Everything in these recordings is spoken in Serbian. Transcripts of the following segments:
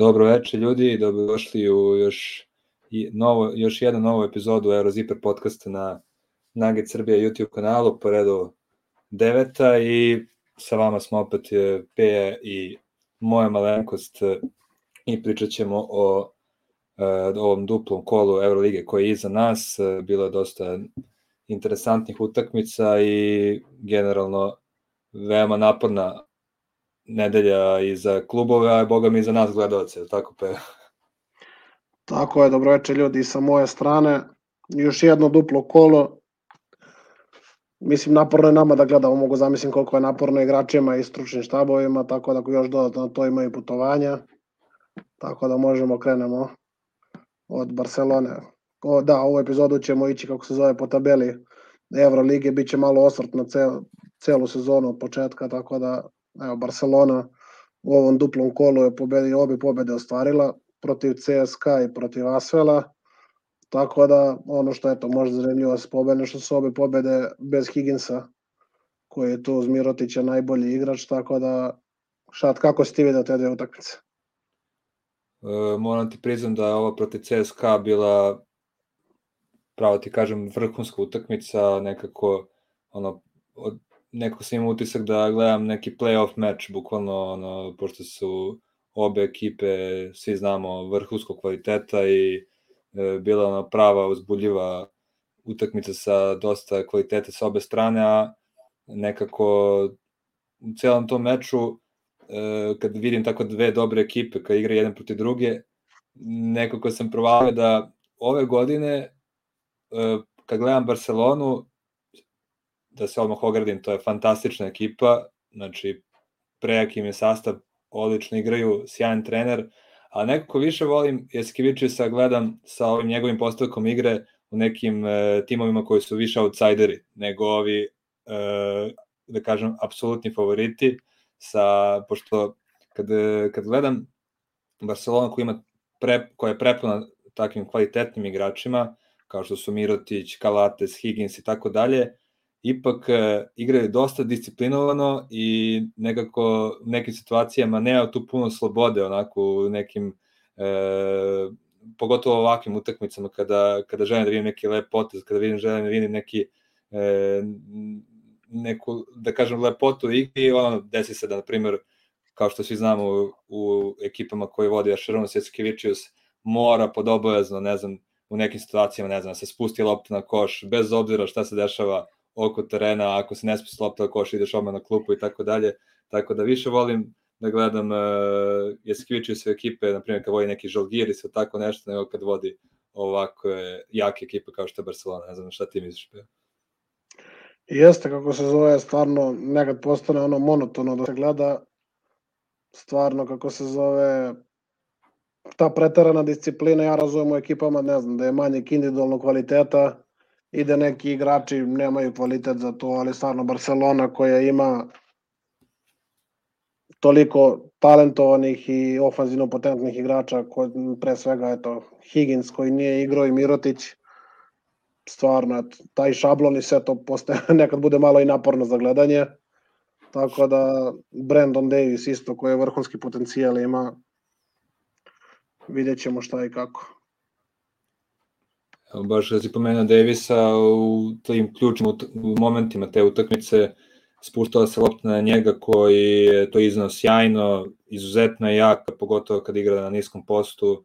Dobro večer ljudi, dobrodošli u još, novo, još jednu novu epizodu Euroziper podcasta na Nugget Srbija YouTube kanalu, po redu deveta i sa vama smo opet Peja i moja malenkost i pričat ćemo o uh, ovom duplom kolu Eurolige koji je iza nas. Bilo je dosta interesantnih utakmica i generalno veoma naporna nedelja i za klubove, a boga mi i za nas gledalce, tako pe? Tako je, dobroveče ljudi sa moje strane. Još jedno duplo kolo. Mislim, naporno je nama da gledamo, mogu zamislim koliko je naporno igračima i stručnim štabovima, tako da još dodatno to imaju putovanja. Tako da možemo krenemo od Barcelone. O, da, ovu epizodu ćemo ići, kako se zove, po tabeli Evrolige, bit će malo osvrt na cel, celu sezonu od početka, tako da evo, Barcelona u ovom duplom kolu je pobedio, obe pobede ostvarila protiv CSKA i protiv Asvela, tako da ono što je to možda zanimljivo da se pobede, što su obe pobede bez Higginsa, koji je tu uz Mirotića najbolji igrač, tako da šat, kako si ti vidio te dve utakmice? E, moram ti priznam da je ova protiv CSKA bila pravo ti kažem vrhunska utakmica, nekako ono, od neko sam imao utisak da gledam neki playoff meč, bukvalno, ono, pošto su obe ekipe, svi znamo, vrhunskog kvaliteta i e, bila ona prava, uzbuljiva utakmica sa dosta kvaliteta sa obe strane, a nekako u celom tom meču, e, kad vidim tako dve dobre ekipe, kad igra jedan protiv druge, nekako sam provalio da ove godine, e, kad gledam Barcelonu, da se odmah ogradim, to je fantastična ekipa, znači prejak im je sastav, odlično igraju, sjajan trener, a nekako više volim Jeskivičisa gledam sa ovim njegovim postavkom igre u nekim e, timovima koji su više outsideri nego ovi, e, da kažem, apsolutni favoriti, sa, pošto kad, kad gledam Barcelona koja, ima pre, koja je prepuna takvim kvalitetnim igračima, kao što su Mirotić, Kalates, Higgins i tako dalje, ipak e, igraju dosta disciplinovano i nekako u nekim situacijama nema tu puno slobode onako u nekim e, pogotovo ovakvim utakmicama kada, kada želim da vidim neki lep potez, kada vidim, želim da vidim neki e, neku, da kažem, lepotu u igri, ono, desi se da, na primjer, kao što svi znamo u, u ekipama koje vodi Ašaron Seskevičius, mora pod obojazno, ne znam, u nekim situacijama, ne znam, se spusti lopta na koš, bez obzira šta se dešava, oko terena, ako se ne spusti lopta koš, ideš odmah na klupu i tako dalje. Tako da više volim da gledam uh, Jeskviću sve ekipe, na primjer kad vodi neki Žalgir i sve tako nešto, nego kad vodi ovako jake ekipe kao što je Barcelona. Ne znam šta ti misliš? Jeste, kako se zove, stvarno nekad postane ono monotono da se gleda, stvarno kako se zove, ta pretarana disciplina, ja razumem u ekipama, ne znam, da je manje individualnog kvaliteta, i da neki igrači nemaju kvalitet za to, ali stvarno Barcelona koja ima toliko talentovanih i ofanzivno potentnih igrača, ko, pre svega eto, Higgins koji nije igrao i Mirotić, stvarno taj šablon i sve to postaje, nekad bude malo i naporno za gledanje, tako da Brandon Davis isto koji je vrhunski potencijal ima, vidjet ćemo šta i kako baš da si pomenuo Davisa u tim ključnim momentima te utakmice spuštala se lopta na njega koji je to iznao sjajno, izuzetno je jak, pogotovo kad igra na niskom postu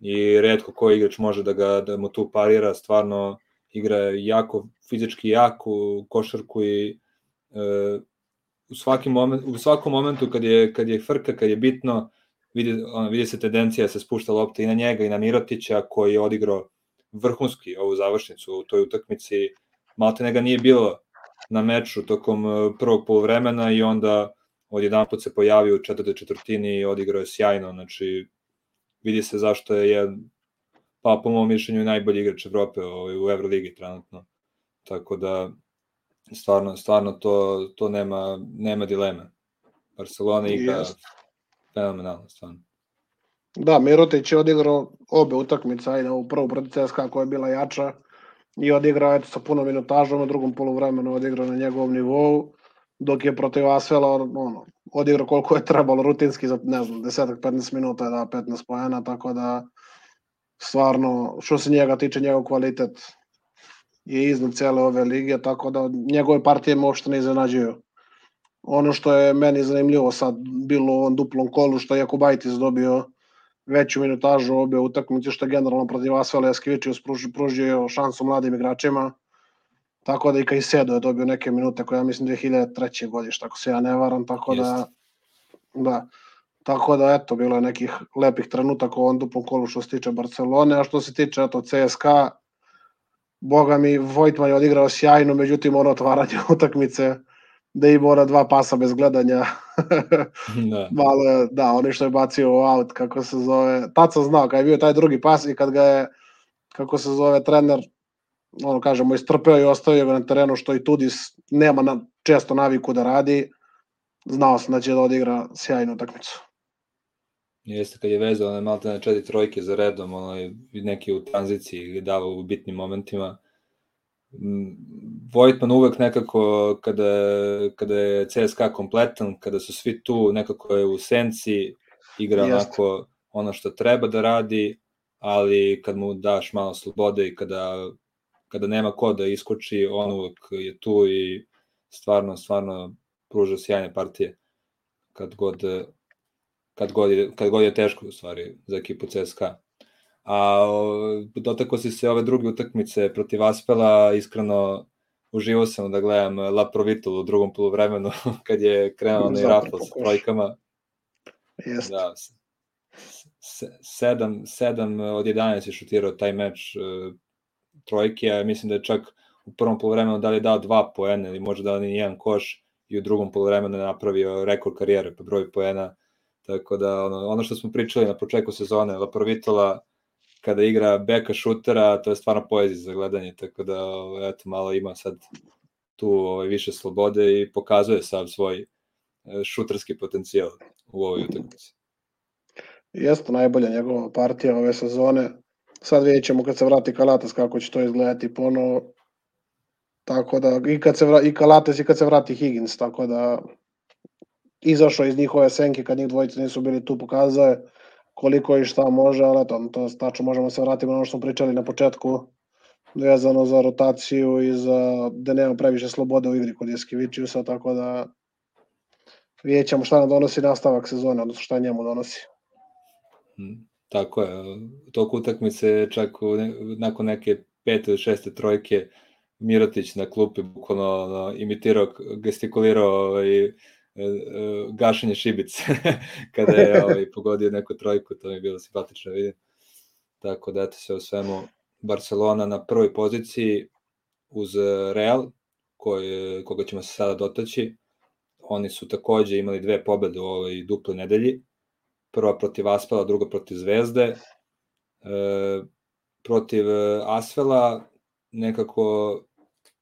i redko koji igrač može da, ga, da mu tu parira, stvarno igra jako, fizički jaku košarku i e, u, svaki moment, u svakom momentu kad je, kad je frka, kad je bitno, vidi, on, vidi se tendencija da se spušta lopta i na njega i na Mirotića koji je odigrao vrhunski ovu završnicu u toj utakmici. Malte nega nije bilo na meču tokom e, prvog polovremena i onda odjedan put se pojavio u četvrtoj četvrtini i odigrao je sjajno, znači vidi se zašto je jedan, pa po mojom mišljenju najbolji igrač Evrope ovaj, u Euroligi trenutno. Tako da stvarno stvarno to to nema nema dileme. Barcelona igra fenomenalno stvarno. Da, Mirotić je odigrao obe utakmice, ajde, u prvu protiv CSKA koja je bila jača i odigrao eto, sa puno minutažom, u drugom polovremenu odigrao na njegovom nivou, dok je protiv Asvela ono, odigrao koliko je trebalo rutinski za, ne znam, 10-15 minuta je da 15 pojena, tako da stvarno, što se njega tiče, njegov kvalitet je iznad cele ove lige, tako da njegove partije me uopšte ne iznenađuju. Ono što je meni zanimljivo sad bilo u ovom duplom kolu, što je Jakubajtis dobio veću minutažu obe utakmice, što je generalno protiv Asfala Jaskivičius pružio, šansu mladim igračima. Tako da i Kajsedo je dobio neke minute koje ja mislim 2003. godište, ako se ja ne varam, tako Jest. da da. Tako da, eto, bilo je nekih lepih trenutaka u ovom duplom kolu što se tiče Barcelone, a što se tiče, eto, CSKA, boga mi, Vojtman je odigrao sjajno, međutim, ono otvaranje utakmice, da i mora dva pasa bez gledanja. Da. Malo, da, ono što je bacio u aut, kako se zove, tad sam znao, kad je bio taj drugi pas i kad ga je, kako se zove, trener, ono kažemo, istrpeo i ostavio ga na terenu, što i Tudis nema na, često naviku da radi, znao sam da će da odigra sjajnu utakmicu. Jeste kad je vezao one malte na četiri trojke za redom, ono, neki u tranziciji davao u bitnim momentima. Vojtman uvek nekako kada, kada je CSKA kompletan, kada su svi tu, nekako je u senci, igra Jeste. onako ono što treba da radi, ali kad mu daš malo slobode i kada, kada nema ko da iskoči, on uvek je tu i stvarno, stvarno pruža sjajne partije kad god, kad god, je, kad god je teško u stvari za ekipu CSKA. A dotako si se ove druge utakmice protiv Aspela, iskreno uživao sam da gledam La Provitul u drugom polovremenu kad je krenuo na Rafal sa trojkama. Jeste. Da, sedam, sedam od 11 je šutirao taj meč uh, trojke, a mislim da je čak u prvom polovremenu da li je dao dva poena ili možda dao ni jedan koš i u drugom polovremenu je napravio rekord karijere po broju poena. Tako da ono, ono što smo pričali na početku sezone, La Provitola kada igra beka šutera, to je stvarno poezija za gledanje, tako da eto, malo ima sad tu ovaj, više slobode i pokazuje sav svoj e, šuterski potencijal u ovoj utakmici. Jeste najbolja njegova partija ove sezone. Sad vidjet ćemo kad se vrati Kalatas kako će to izgledati ponovo. Tako da i kad se vrati, i Kalates i kad se vrati Higgins, tako da izašao iz njihove senke kad njih dvojice nisu bili tu pokazao je koliko i šta može, ali eto, to tačno možemo se vratiti na ono što smo pričali na početku, vezano za rotaciju i za da nema previše slobode u igri kod Jeskivičiusa, tako da vidjet ćemo šta nam donosi nastavak sezone, odnosno šta njemu donosi. Hmm, tako je, tog utakmice čak u nakon neke pete ili šeste trojke Mirotić na klupi bukvalno imitirao, gestikulirao ovaj, E, e, gašenje šibice kada je ovaj, pogodio neku trojku, to mi je bilo simpatično vidim. Tako da eto se o svemu Barcelona na prvoj poziciji uz Real, koji, koga ćemo se sada dotaći. Oni su takođe imali dve pobede u ovoj duple nedelji. Prva protiv Aspela, druga protiv Zvezde. E, protiv Asvela nekako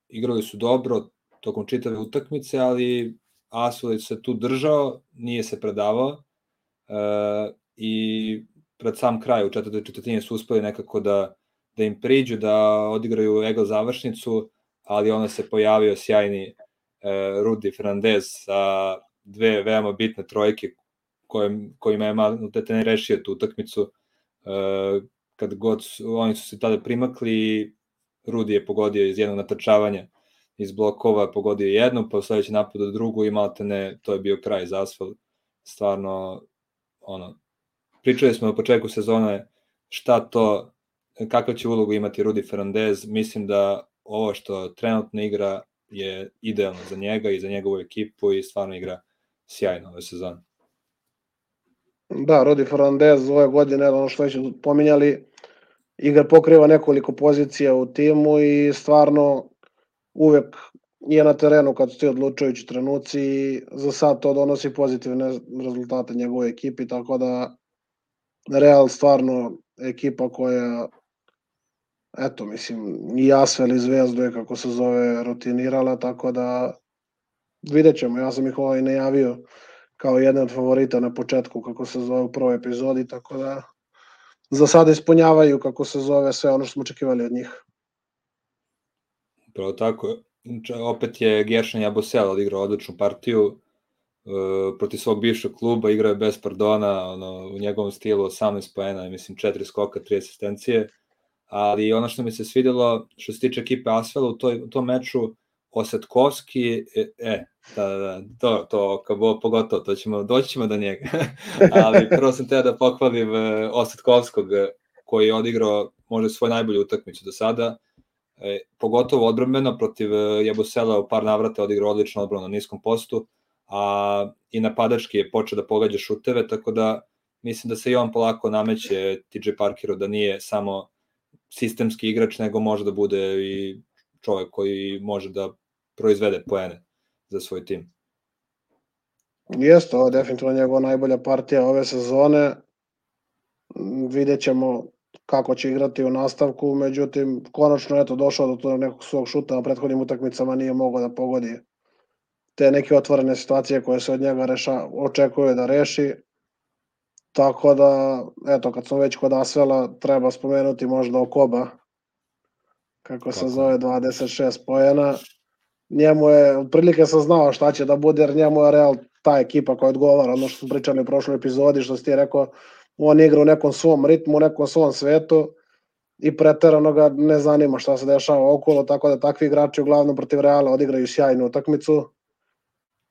igrali su dobro tokom čitave utakmice, ali Asulić se tu držao, nije se predavao e, i pred sam kraj u četvrtoj četvrtini su uspeli nekako da, da im priđu, da odigraju ego završnicu, ali onda se pojavio sjajni e, Rudi Fernandez sa dve veoma bitne trojke kojim, kojima je Maltete ne rešio tu utakmicu. E, kad god su, oni su se tada primakli, Rudi je pogodio iz jednog natrčavanja iz blokova pogodio jednu, pa u sledeći napad od drugu i ne, to je bio kraj za asfalt. Stvarno, ono, pričali smo na početku sezone šta to, kakva će ulogu imati Rudi Fernandez, mislim da ovo što trenutno igra je idealno za njega i za njegovu ekipu i stvarno igra sjajno ove sezone. Da, Rudi Fernandez ove godine, ono što već pominjali, igra pokriva nekoliko pozicija u timu i stvarno uvek je na terenu kad su ti odlučujući trenuci i za sad to donosi pozitivne rezultate njegove ekipi, tako da Real stvarno ekipa koja eto, mislim, i Asvel i Zvezdu je, kako se zove, rutinirala, tako da vidjet ćemo. Ja sam ih ovaj najavio kao jedan od favorita na početku, kako se zove u prvoj epizodi, tako da za sada ispunjavaju, kako se zove, sve ono što smo očekivali od njih. Pravo tako. Opet je Geršan Jabosel odigrao odličnu partiju. protiv svog bivšeg kluba, igrao je bez pardona, ono, u njegovom stilu 18 poena, mislim 4 skoka, 3 asistencije, ali ono što mi se svidelo, što se tiče ekipe Asfela u, toj, u tom meču, Osetkovski, e, e da, da, to, to, kao pogotovo, to ćemo, doći ćemo do njega. ali prvo sam teo da pohvalim e, Osetkovskog, koji je odigrao možda svoju najbolju utakmicu do sada, e, pogotovo odbrambeno protiv e, Jebusela u par navrata odigrao odlično odbranu na niskom postu, a i napadački je počeo da pogađa šuteve, tako da mislim da se i on polako nameće TJ Parkeru da nije samo sistemski igrač, nego može da bude i čovek koji može da proizvede poene za svoj tim. Jeste, ovo je definitivno njegova najbolja partija ove sezone. Vidjet ćemo kako će igrati u nastavku, međutim, konačno eto, došao do tog nekog svog šuta na prethodnim utakmicama, nije mogao da pogodi te neke otvorene situacije koje se od njega reša, očekuje da reši. Tako da, eto, kad smo već kod Asvela, treba spomenuti možda Okoba, kako se zove, 26 pojena. Njemu je, otprilike sam znao šta će da bude, jer njemu je Real ta ekipa koja odgovara, ono što smo pričali u prošloj epizodi, što si ti rekao, on igra u nekom svom ritmu, u nekom svom svetu i preterano ga ne zanima šta se dešava okolo, tako da takvi igrači uglavnom protiv Reala odigraju sjajnu utakmicu.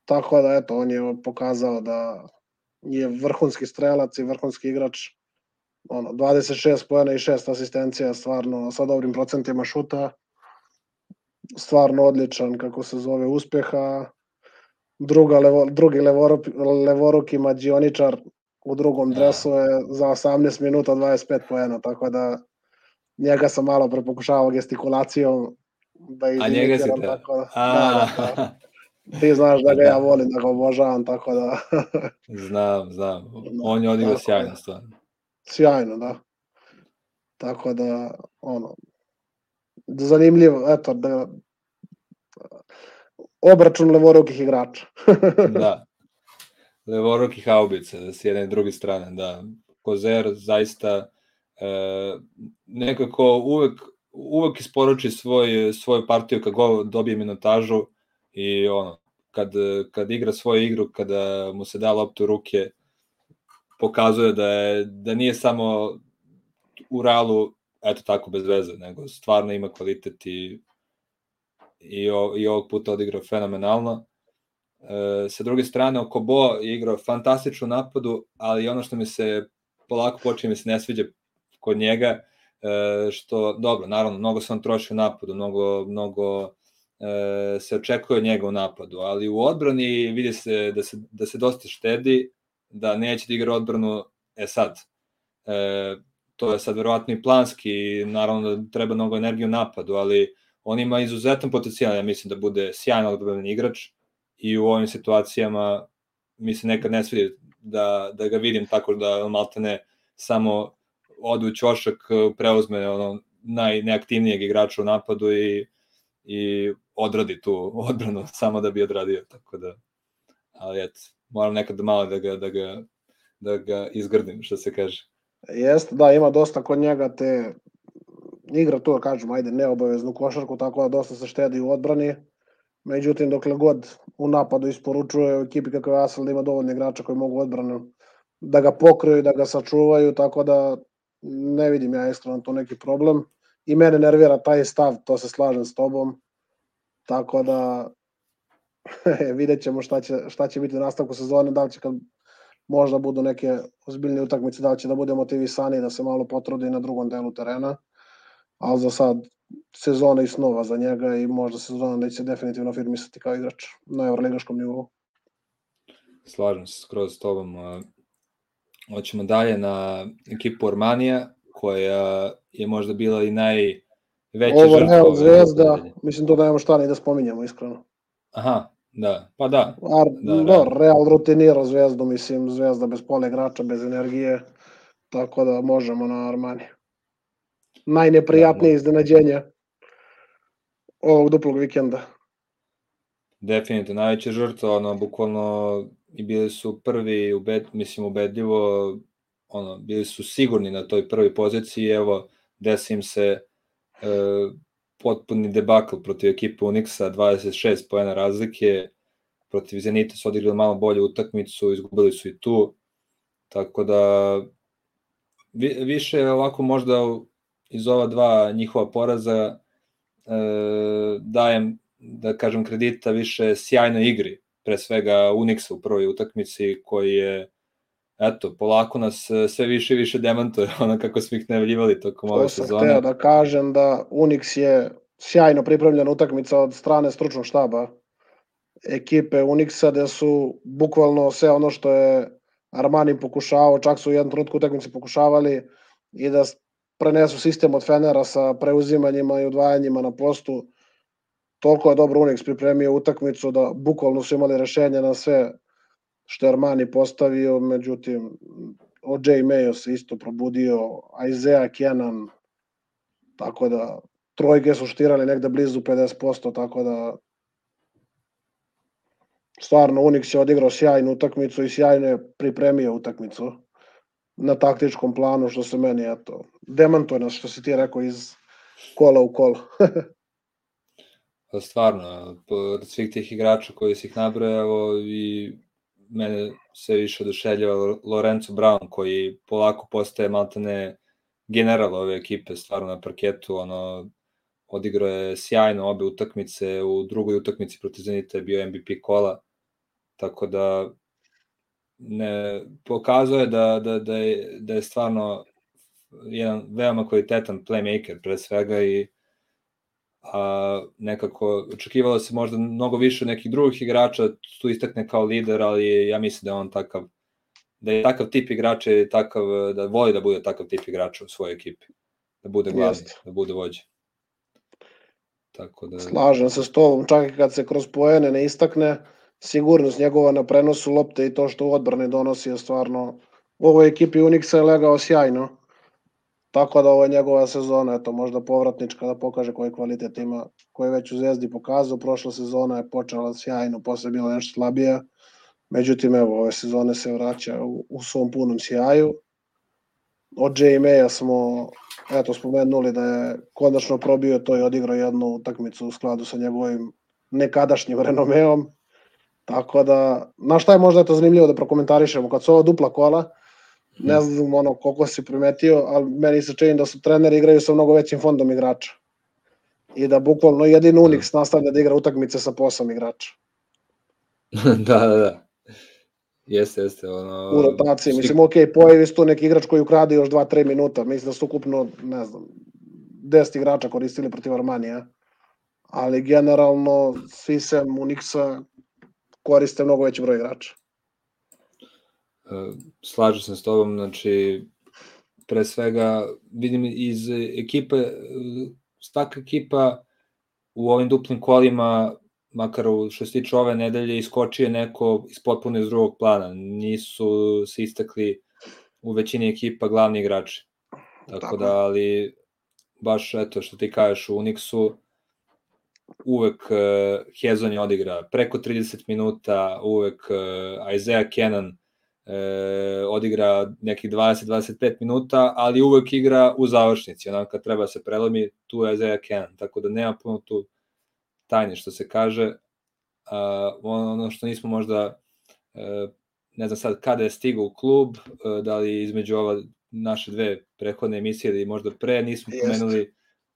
Tako da, eto, on je pokazao da je vrhunski strelac i vrhunski igrač. Ono, 26 pojena i 6 asistencija, stvarno sa dobrim procentima šuta. Stvarno odličan, kako se zove, uspeha. Druga levo, drugi levoruk, levoruki mađioničar u drugom da. dresu je za 18 minuta 25 poena, tako da njega sam malo prepokušavao gestikulacijom da A njega si te... Tako da, A, da, da, da. Ti znaš da ga ja volim, da ga obožavam, tako da... znam, znam. On je odigrao sjajno stvarno. Sjajno, da. Tako da, ono, zanimljivo, eto, da, obračun levorukih igrača. da. Levorukih haubica, da s jedne i druge strane, da. Kozer zaista e, nekako uvek, uvek isporuči svoj, svoju partiju kad go dobije minutažu, i ono, kad, kad igra svoju igru, kada mu se da loptu ruke, pokazuje da, je, da nije samo u realu eto tako bez veze, nego stvarno ima kvalitet i, i, o, i ovog puta odigrao fenomenalno. E, sa druge strane, Okobo je igrao fantastičnu napadu, ali ono što mi se polako počinje mi se ne sviđa kod njega, e, što, dobro, naravno, mnogo se on troši u napadu, mnogo, mnogo e, se očekuje od njega u napadu, ali u odbrani vidi se da se, da se dosta štedi, da neće da igra odbranu, e sad, e, to je sad verovatno i planski, naravno da treba mnogo energije u napadu, ali on ima izuzetan potencijal, ja mislim da bude sjajan odbrani igrač i u ovim situacijama mi se nekad ne svidi da, da ga vidim tako da maltene samo odu u ćošak, preuzme ono, najneaktivnijeg igrača u napadu i, i odradi tu odbranu samo da bi odradio, tako da, ali eto, moram nekad malo da ga, da ga, da ga izgrdim, što se kaže. Jeste, da, ima dosta kod njega te igra da kažem, ajde, neobaveznu košarku, tako da dosta se štedi u odbrani. Međutim, dokle god u napadu isporučuje ekipi kako je Asfel da ima dovoljno igrača koji mogu odbranu da ga pokriju, da ga sačuvaju, tako da ne vidim ja iskreno tu neki problem. I mene nervira taj stav, to se slažem s tobom Tako da vidjet ćemo šta će, šta će biti u nastavku sezone, da li će kad možda budu neke ozbiljne utakmice, da li će da bude motivisani da se malo potrudi na drugom delu terena, ali za sad sezona i snova za njega i možda sezona da će definitivno afirmisati kao igrač na evroligaškom nivou. Slažem se skroz s tobom. Hoćemo dalje na ekipu Armanija, koja je možda bila i naj veće Ovo žrtve. Real Zvezda, mislim to nemamo šta ni da spominjemo, iskreno. Aha, da, pa da. Ar, da, da, da. Real rutinira Zvezdu, mislim, Zvezda bez pole igrača, bez energije, tako da možemo na Armani. Najneprijatnije iznenađenje ovog duplog vikenda. Definitivno, najveća žrtva, ono, bukvalno i bili su prvi, ubed, mislim, ubedljivo, ono, bili su sigurni na toj prvoj poziciji, evo, desi im se potpuni debakl protiv ekipe Unixa, 26 pojena razlike, protiv Zenita su odigrali malo bolju utakmicu, izgubili su i tu, tako da vi, više ovako možda iz ova dva njihova poraza e, dajem, da kažem, kredita više sjajnoj igri, pre svega Unixa u prvoj utakmici koji je eto, polako nas sve više i više demantuje, ono kako smo ih najavljivali tokom ove sezone. To sam hteo da kažem da Unix je sjajno pripremljena utakmica od strane stručnog štaba ekipe Unixa, gde su bukvalno sve ono što je Armani pokušavao, čak su u jednom trenutku utakmice pokušavali i da prenesu sistem od Fenera sa preuzimanjima i odvajanjima na postu. Toliko je dobro Unix pripremio utakmicu da bukvalno su imali rešenje na sve što je Armani postavio, međutim OJ Mayo se isto probudio, Isaiah Kenan, tako da trojke su štirali negde blizu 50%, tako da stvarno Unix je odigrao sjajnu utakmicu i sjajno je pripremio utakmicu na taktičkom planu, što se meni, eto, demantuje nas, što si ti rekao, iz kola u kolo. stvarno, od svih tih igrača koji si ih nabrojao i mene sve više oduševljava Lorenzo Brown, koji polako postaje maltene general ove ekipe, stvarno na parketu, ono, odigrao je sjajno obe utakmice, u drugoj utakmici protiv Zenita je bio MVP kola, tako da ne, pokazuje da, da, da, je, da je stvarno jedan veoma kvalitetan playmaker pre svega i a, nekako očekivalo se možda mnogo više nekih drugih igrača tu istakne kao lider, ali ja mislim da je on takav da je takav tip igrača i takav, da voli da bude takav tip igrača u svojoj ekipi. Da bude glavni, da bude vođa. Tako da... Slažem se s tobom, čak i kad se kroz poene ne istakne, sigurnost njegova na prenosu lopte i to što u odbrani donosi je stvarno u ovoj ekipi Unixa je legao sjajno. Tako da ovo je njegova sezona, eto, možda povratnička da pokaže koji kvalitet ima, koji već u Zvezdi pokazao. Prošla sezona je počela sjajno, posle je bila nešto slabija. Međutim, evo, ove sezone se vraća u, u svom punom sjaju. Od JMA smo, eto, spomenuli da je konačno probio to i odigrao jednu utakmicu u skladu sa njegovim nekadašnjim renomeom. Tako da, na šta je možda to zanimljivo da prokomentarišemo, kad su ovo dupla kola, ne znam ono koliko si primetio, ali meni se čini da su treneri igraju sa mnogo većim fondom igrača. I da bukvalno jedin Unix nastavlja da igra utakmice sa posam igrača. da, da, da. Jeste, jeste. Ono... U rotaciji. Mislim, ok, pojavi se tu neki igrač koji ukrade još 2-3 minuta. Mislim da su ukupno, ne znam, 10 igrača koristili protiv Armanija. Ali generalno, svi sem Unixa koriste mnogo veći broj igrača. E, slažem se s tobom, znači, pre svega, vidim iz ekipe, svaka ekipa u ovim duplim kolima, makar u što se tiče ove nedelje, iskočio neko iz potpuno iz drugog plana. Nisu se istakli u većini ekipa glavni igrači. Tako, Tako. da, ali baš eto što ti kažeš u Unixu, uvek uh, Hezon je odigra preko 30 minuta, uvek uh, Isaiah Cannon uh, odigra nekih 20-25 minuta, ali uvek igra u završnici, onako kad treba se prelomi, tu je Isaiah Cannon, tako da nema puno tu tajne što se kaže. Uh, ono što nismo možda, uh, ne znam sad kada je stigao u klub, uh, da li između ova naše dve prethodne emisije ili možda pre, nismo pomenuli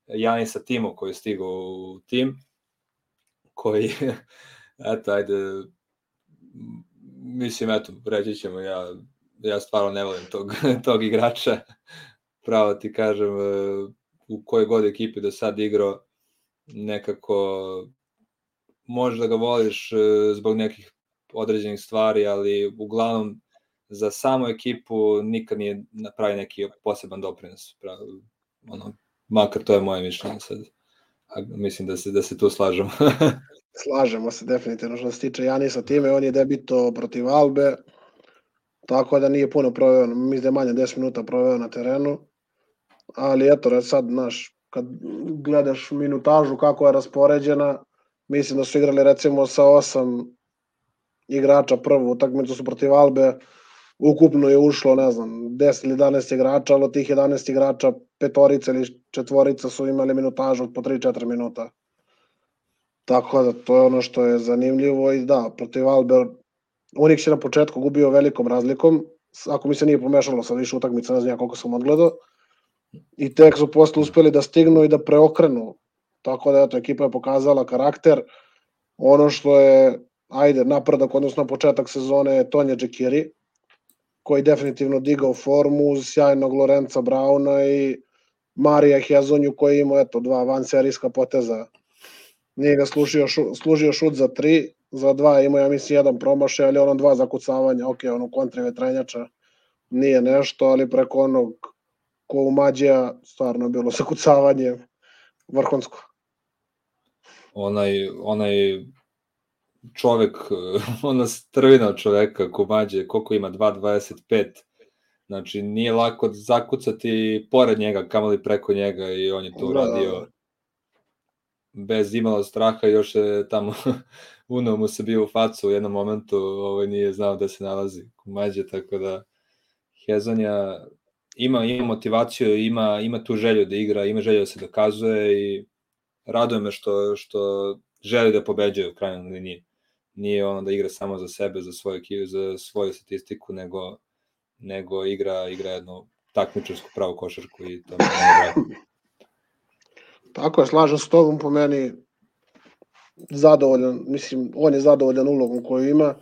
Janisa Timo koji je stigao u tim koji, eto, ajde, mislim, eto, reći ćemo, ja, ja stvarno ne volim tog, tog igrača, pravo ti kažem, e, u kojoj god ekipi do sad igrao, nekako možeš da ga voliš e, zbog nekih određenih stvari, ali uglavnom za samu ekipu nikad nije napravi neki poseban doprinos. Pravo, ono, makar to je moje mišljenje sad. A, mislim da se, da se tu slažemo. Slažemo se definitivno što se tiče Janisa time, on je debito protiv Albe, tako da nije puno proveo, mislim da je manje 10 minuta proveo na terenu, ali eto, sad, znaš, kad gledaš minutažu kako je raspoređena, mislim da su igrali recimo sa osam igrača prvu utakmicu su protiv Albe, ukupno je ušlo, ne znam, 10 ili 11 igrača, ali od tih 11 igrača petorica ili četvorica su imali minutažu od po 3-4 minuta. Tako da to je ono što je zanimljivo i da, protiv Alber Unik je na početku gubio velikom razlikom, ako mi se nije pomešalo sa više utakmica, ne znam koliko sam odgledao, i tek su posle uspeli da stignu i da preokrenu. Tako da, eto, ekipa je pokazala karakter. Ono što je, ajde, napredak, odnosno početak sezone je Tonja Džekiri, koji definitivno digao formu uz sjajnog Lorenca Brauna i Marija Hezonju koji ima eto, dva vanserijska poteza. Nije ga služio, šu, služio šut za tri, za dva ima, ja mislim, jedan promašaj, ali ono dva zakucavanja, ok, ono kontra vetrenjača nije nešto, ali preko onog ko u Mađija stvarno bilo zakucavanje vrhunsko. Onaj, onaj čovek, ona strvina čoveka ko Mađe, koliko ima, 2.25, znači nije lako zakucati pored njega, kamali preko njega i on je to da, uradio da, da. bez imala straha, još je tamo uno mu se bio u facu u jednom momentu, ovaj nije znao da se nalazi Kumađe, tako da Hezonja ima, ima motivaciju, ima, ima tu želju da igra, ima želju da se dokazuje i raduje me što, što želi da pobeđuje u krajnjoj liniji. Nije ono da igra samo za sebe, za svoju, za svoju statistiku, nego, nego igra, igra jednu takmičarsku pravu košarku i to me Tako je, slažem s tobom po meni zadovoljan, mislim, on je zadovoljan ulogom koju ima,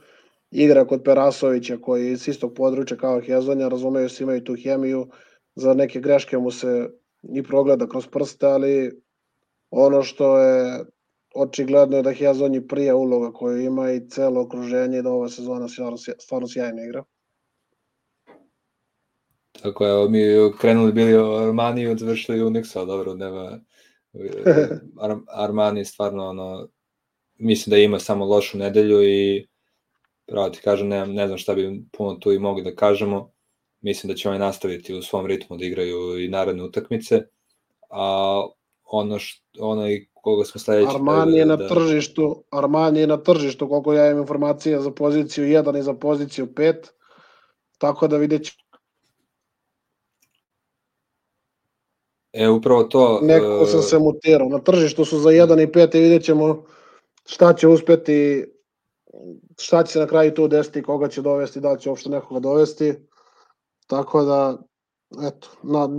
igra kod Perasovića koji je iz istog područja kao Hezonja, razumeju se imaju tu hemiju, za neke greške mu se i progleda kroz prste, ali ono što je očigledno je da Hezonji prije uloga koju ima i celo okruženje da ova sezona stvarno, stvarno sjajno igra. Tako je, mi krenuli bili o Armaniju, završili Unixa, dobro, nema... Ar Armani stvarno ono, mislim da ima samo lošu nedelju i pravo ti kažem, ne, ne znam šta bi puno tu i mogli da kažemo. Mislim da će oni nastaviti u svom ritmu da igraju i naredne utakmice. A ono što ono i koga smo sledeći Armani je da, na da... tržištu, Armani je na tržištu koliko ja imam informacija za poziciju 1 i za poziciju 5. Tako da vidjet ću E, upravo to... Neko sam se mutirao. Na tržištu su za 1 i 5 i vidjet ćemo šta će uspeti, šta će se na kraju tu desiti, koga će dovesti, da li će uopšte nekoga dovesti. Tako da, eto, na,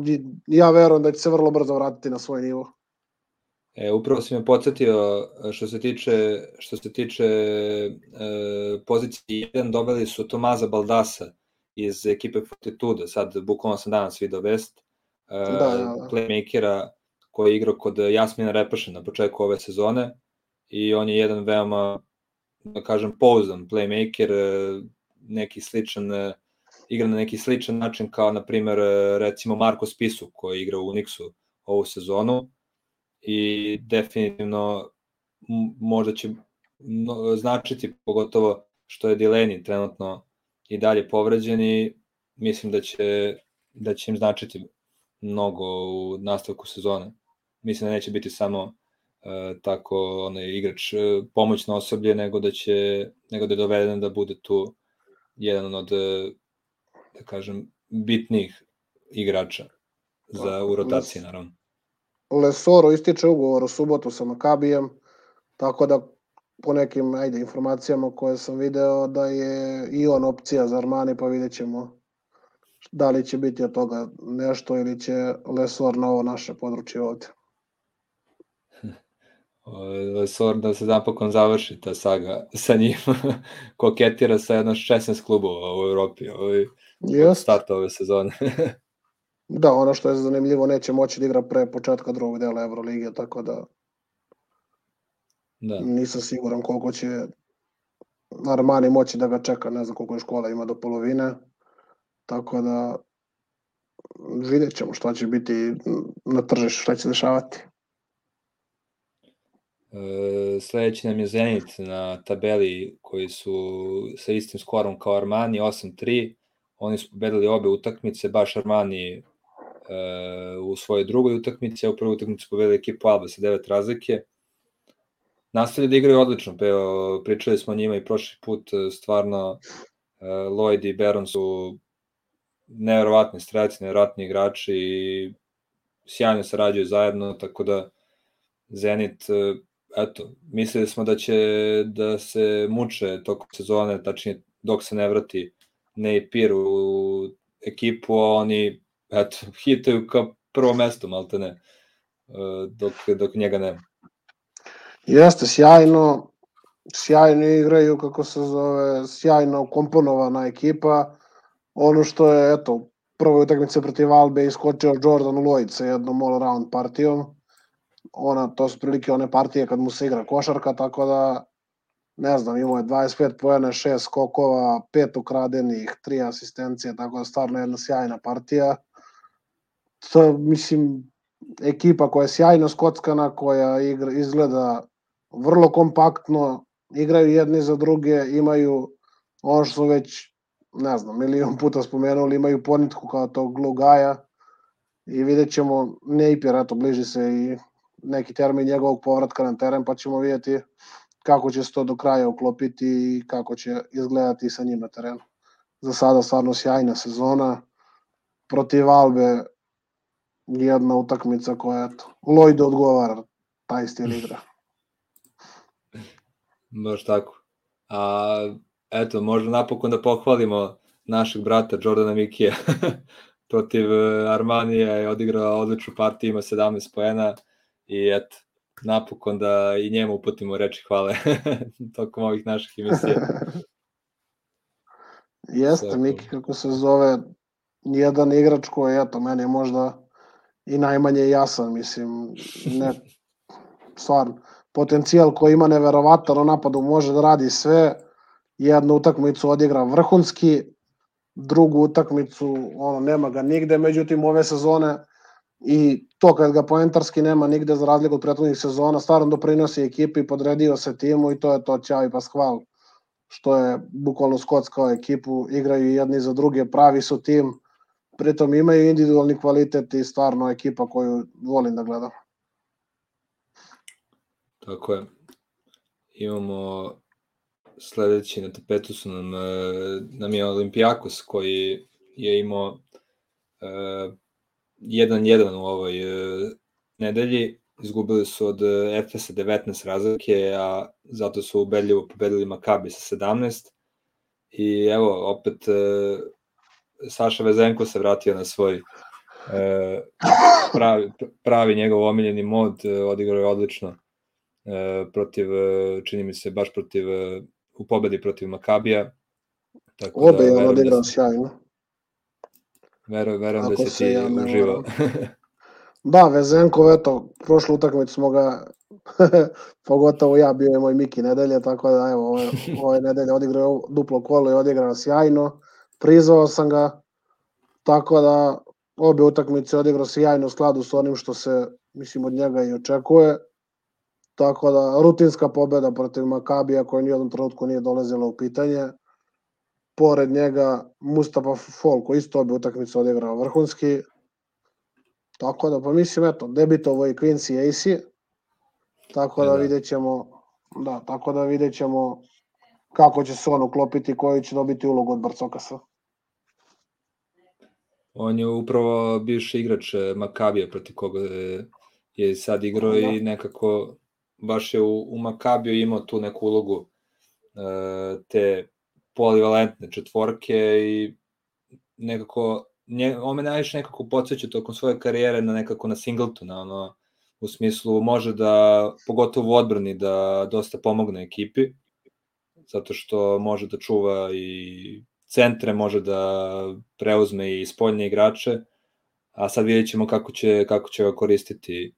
ja verujem da će se vrlo brzo vratiti na svoj nivo. E, upravo si me podsjetio što se tiče, što se tiče e, pozicije 1, dobili su Tomaza Baldasa iz ekipe Fortitude, sad bukvalno sam danas video vest, e, da, da, da. playmakera koji je igrao kod Jasmina Repaša na početku ove sezone i on je jedan veoma, da kažem, pouzdan playmaker, e, neki sličan, e, igra na neki sličan način kao, na primer, e, recimo Marko Spisu koji igra u Unixu ovu sezonu i definitivno možda će značiti, pogotovo što je Dileni trenutno i dalje povređen i mislim da će, da će im značiti mnogo u nastavku sezone. Mislim da neće biti samo E, tako onaj igrač e, pomoćno osoblje nego da će nego da je doveden da bude tu jedan od e, da kažem bitnih igrača za u rotaciji naravno. Lesoro ističe ugovor u subotu sa Makabijem, tako da po nekim ajde, informacijama koje sam video da je i on opcija za Armani, pa vidjet ćemo da li će biti od toga nešto ili će Lesor na ovo naše područje ovde. Sor da se napokon završi ta saga sa njim. Koketira sa jedno 16 klubova u Evropi ovaj, od starta ove sezone. da, ono što je zanimljivo, neće moći da igra pre početka drugog dela Evrolige, tako da da. nisam siguran koliko će Armani moći da ga čeka, ne znam koliko je škola ima do polovine, tako da vidjet ćemo šta će biti na tržištu, šta će dešavati. E, sledeći nam je Zenit na tabeli koji su sa istim skorom kao Armani 8-3. Oni su pobedili obe utakmice, baš Armani u svojoj drugoj utakmici, a u prvoj utakmici pobedili ekipu Alba sa 9 razlike. Nastavili da igraju odlično, pa evo, pričali smo o njima i prošli put, stvarno e, Lloyd i Baron su neverovatni strelci, neverovatni igrači i sjajno sarađuju zajedno, tako da Zenit eto, mislili smo da će da se muče tokom sezone, tačnije dok se ne vrati Neipir u ekipu, a oni eto, hitaju kao prvo mesto, malte ne, dok, dok njega nema. Jeste, sjajno, sjajno igraju, kako se zove, sjajno komponovana ekipa. Ono što je, eto, prvoj utakmice protiv Albe iskočio Jordan Lloyd sa jednom all-around partijom. Ona, to su prilike one partije kad mu se igra košarka, tako da ne znam, imao je 25 pojene, 6 skokova, 5 ukradenih, 3 asistencije, tako da stvarno jedna sjajna partija. To, mislim, ekipa koja je sjajno skockana, koja igra, izgleda vrlo kompaktno, igraju jedni za druge, imaju ono što već, ne znam, milion puta spomenuli, imaju ponitku kao tog Lugaja i vidjet ćemo Napier, eto, bliži se i neki termin njegovog povratka na teren, pa ćemo vidjeti kako će se to do kraja uklopiti i kako će izgledati sa njim na terenu. Za sada stvarno sjajna sezona. Protiv Albe jedna utakmica koja, eto, Lloyd odgovara taj stil igra. Baš tako. A, eto, možda napokon da pohvalimo našeg brata Jordana Mikija protiv e, Armanija je odigrao odličnu partiju, ima 17 poena i eto, napokon da i njemu uputimo reči hvale tokom ovih naših emisija. Jeste. Miki, kako se zove, jedan igrač koji, eto, meni je možda i najmanje jasan, mislim, ne, stvarno, potencijal koji ima neverovatan, u napadu može da radi sve, jednu utakmicu odigra vrhunski, drugu utakmicu ono nema ga nigde, međutim ove sezone i to kad ga poentarski nema nigde za razliku od prethodnih sezona, stvarno doprinosi ekipi, podredio se timu i to je to Ćao i Pasqual, što je bukvalno skockao ekipu, igraju jedni za druge, pravi su tim, pritom imaju individualni kvalitet i stvarno ekipa koju volim da gledam. Tako je. Imamo sledeći na tapetu su nam, e, nam je Olimpijakos koji je imao 1-1 u ovoj e, nedelji. Izgubili su od Efesa 19 razlike, a zato su ubedljivo pobedili Makabi sa 17. I evo, opet e, Saša Vezenko se vratio na svoj pravi, pravi njegov omiljeni mod, odigrao je odlično protiv, čini mi se, baš protiv u pobedi protiv Makabija. Tako Obe da, je on odigrao da sjajno. Verujem, verujem da se ti ja uživao. da, Vezenkov, eto, prošlu utakmicu smo ga, pogotovo ja, bio je moj Miki nedelje, tako da evo, ove, ove nedelje odigrao duplo kolo i odigrao sjajno. Prizvao sam ga, tako da obe utakmice odigrao sjajno u skladu s onim što se, mislim, od njega i očekuje. Tako da, rutinska pobeda protiv Makabija koja ni jednom trenutku nije dolazila u pitanje. Pored njega Mustafa Fol koji isto obi utakmice odigrao vrhunski. Tako da, pa mislim, eto, debitovo i Quincy AC. Tako da, da vidjet ćemo, da, tako da vidjet ćemo kako će se on uklopiti, koji će dobiti ulogu od Barcokasa. On je upravo bivši igrač Makabija protiv koga je sad igrao da. i nekako baš je u, u Makabiju imao tu neku ulogu e, te polivalentne četvorke i nekako nje, on me najviše nekako podsjeća tokom svoje karijere na nekako na Singletona, ono, u smislu može da, pogotovo u odbrani, da dosta pomogne ekipi, zato što može da čuva i centre, može da preuzme i spoljne igrače, a sad vidjet ćemo kako će, kako će ga koristiti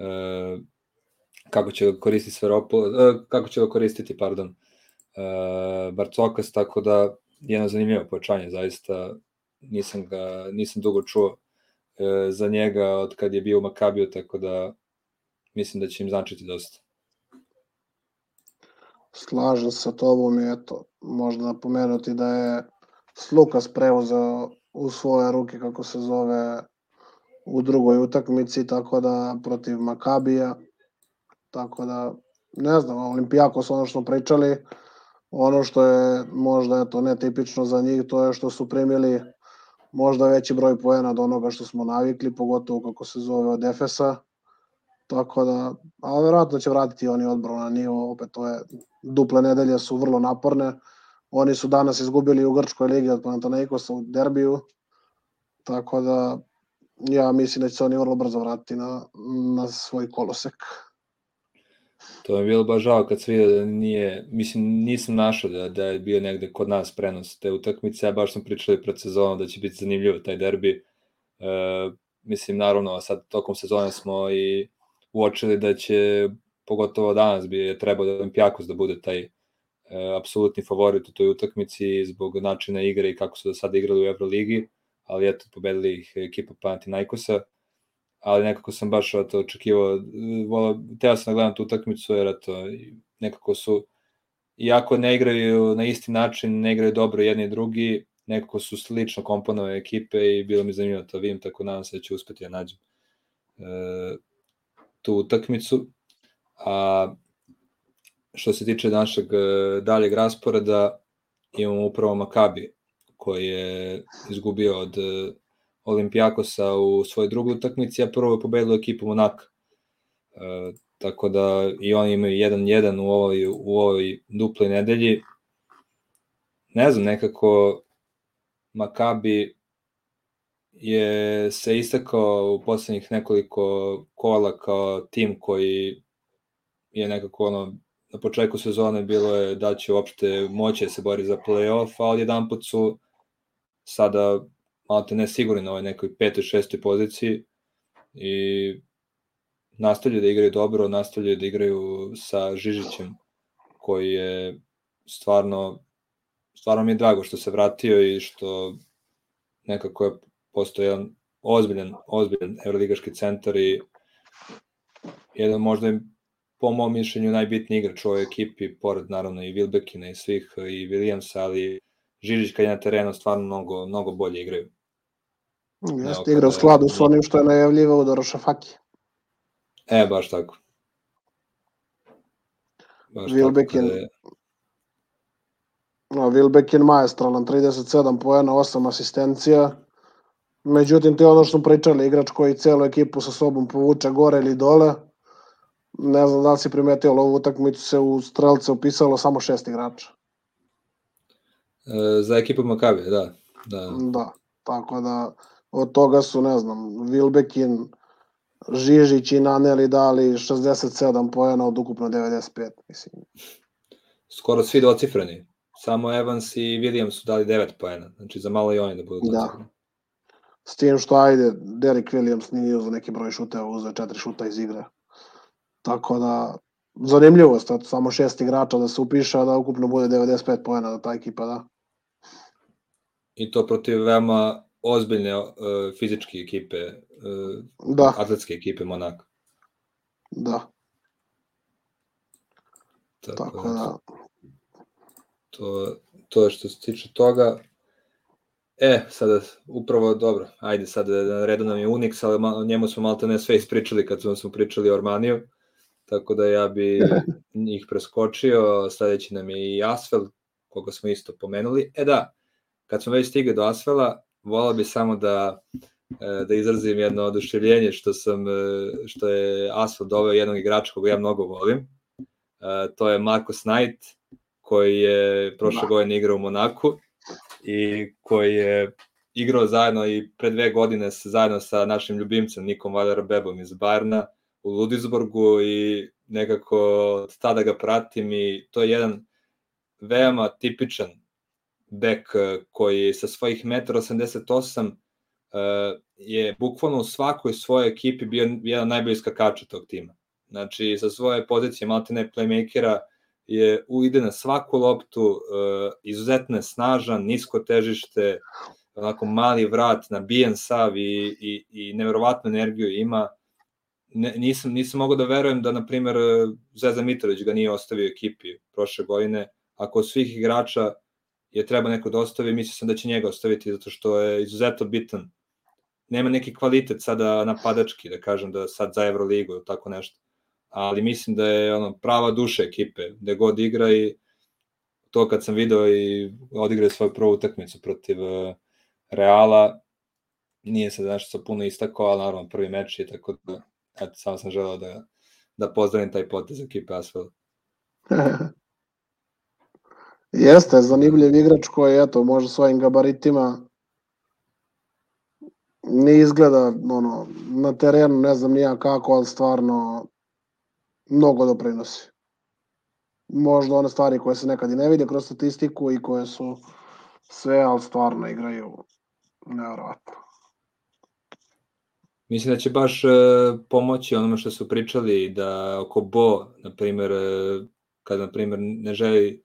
e, kako će ga koristiti Sveropol, e, kako će ga koristiti, pardon, e, Barcokas, tako da jedno zanimljivo pojačanje, zaista nisam ga, nisam dugo čuo e, za njega od kad je bio u Makabiju, tako da mislim da će im značiti dosta. Slažem se sa tobom i eto, možda napomenuti da je Slukas preuzeo u svoje ruke, kako se zove, u drugoj utakmici, tako da protiv Makabija, Tako da, ne znam, Olimpijakos, ono što pričali, ono što je možda eto, netipično za njih, to je što su primili možda veći broj poena od onoga što smo navikli, pogotovo kako se zove od Efesa. Tako da, a verovatno će vratiti oni odbor na nivo, opet to je, duple nedelje su vrlo naporne. Oni su danas izgubili u Grčkoj ligi od Panathinaikosa u derbiju, tako da ja mislim da će se oni vrlo brzo vratiti na, na svoj kolosek. To je bilo baš žao kad se vidio da nije, mislim nisam našao da, da je bio negde kod nas prenos te utakmice, ja baš sam pričali pred sezonom da će biti zanimljivo taj derbi. E, mislim naravno sad tokom sezone smo i uočili da će pogotovo danas bi je trebao da Olimpijakos da bude taj e, apsolutni favorit u toj utakmici zbog načina igre i kako su do sada igrali u Euroligi, ali eto pobedili ih ekipa Panathinaikosa. Ali nekako sam baš to očekivao, vola, teo sam da gledam tu utakmicu, jer eto, nekako su, iako ne igraju na isti način, ne igraju dobro jedni i drugi, nekako su slično komponove ekipe i bilo mi zanimljivo to vidim, tako nadam se da će uspeti da nađem e, tu utakmicu. A što se tiče našeg e, daljeg rasporeda, imamo upravo Makabi, koji je izgubio od Olimpijakosa u svojoj drugoj utakmici, a prvo je pobedilo ekipu Monaka. E, tako da i oni imaju 1-1 u ovoj, u ovoj duploj nedelji. Ne znam, nekako Makabi je se istakao u poslednjih nekoliko kola kao tim koji je nekako ono, na početku sezone bilo je da će uopšte moći da se bori za play-off, a odjedan put su sada malo te ne sigurni na ovoj nekoj petoj, šestoj poziciji i nastavljaju da igraju dobro, nastavljaju da igraju sa Žižićem koji je stvarno stvarno mi je drago što se vratio i što nekako je postao jedan ozbiljan, ozbiljan evroligaški centar i jedan možda je po mom mišljenju najbitniji igrač u ovoj ekipi, pored naravno i Wilbekina i svih i Williamsa, ali Žižić kad je na terenu stvarno mnogo, mnogo bolje igraju. Jeste igra u skladu s onim što je najavljivao Dorošafaki. E, baš tako. Baš Wilbekin, tako je... no, Wilbekin maestralan, 37 poena, 8 asistencija. Međutim, to je ono što smo pričali, igrač koji celu ekipu sa sobom povuče gore ili dole. Ne znam da li si primetio, ali ovu utakmicu se u strelce upisalo samo šest igrača. E, za ekipu Makabe, da. Da. da, tako da od toga su, ne znam, Vilbekin, Žižić i Naneli dali 67 poena od ukupno 95, mislim. Skoro svi docifreni. Samo Evans i Williams su dali 9 poena, znači za malo i oni da budu docifreni. Da. S tim što, ajde, Derek Williams nije uzao neki broj šuteva, uzao četiri šuta iz igre. Tako da, zanimljivo je samo šest igrača da se upiše, a da ukupno bude 95 poena da ta ekipa da. I to protiv veoma ozbiljne uh, fizičke ekipe, uh, da. atletske ekipe Monaka. Da. Tako, Tako da. To, to je što se tiče toga. E, sada, upravo, dobro, ajde, sada na redu nam je Unix, ali o njemu smo malo ne sve ispričali kad smo, smo pričali o Armaniju, tako da ja bi njih preskočio, sledeći nam je i Asfel, koga smo isto pomenuli. E da, kad smo već stigli do Asfela, volao bi samo da e, da izrazim jedno oduševljenje što sam e, što je Asfalt doveo jednog igrača koga ja mnogo volim. E, to je Marcus Knight koji je prošle da. godine igrao u Monaku i koji je igrao zajedno i pre dve godine zajedno sa našim ljubimcem Nikom Valera Bebom iz Bajerna u Ludisburgu i nekako od tada ga pratim i to je jedan veoma tipičan bek eh, koji sa svojih 1,88 m eh, je bukvalno u svakoj svojoj ekipi bio jedan najbolji skakača tog tima. Znači, sa svoje pozicije maltene playmakera je ide na svaku loptu, uh, izuzetno je snažan, nisko težište, onako mali vrat, nabijen sav i, i, i neverovatnu energiju ima. Ne, nisam, nisam mogao da verujem da, na primer, Zvezda Mitrović ga nije ostavio ekipi prošle godine. Ako od svih igrača je treba neko da ostavi, mislio sam da će njega ostaviti zato što je izuzetno bitan. Nema neki kvalitet sada napadački, da kažem da sad za Euroligu ili tako nešto. Ali mislim da je ono prava duša ekipe, gde god igra i to kad sam video i odigrao svoju prvu utakmicu protiv uh, Reala, nije se nešto sa puno istakao, ali naravno prvi meč je tako da eto, samo sam želeo da, da pozdravim taj potez ekipe Asfel. Jeste, zanimljiv igrač koji, eto, može svojim gabaritima ne izgleda ono, na terenu, ne znam nija kako, ali stvarno mnogo doprinosi. Možda one stvari koje se nekad i ne vide kroz statistiku i koje su sve, ali stvarno igraju nevjerojatno. Mislim da će baš e, pomoći onome što su pričali da oko Bo, na primjer, e, kada na primjer ne želi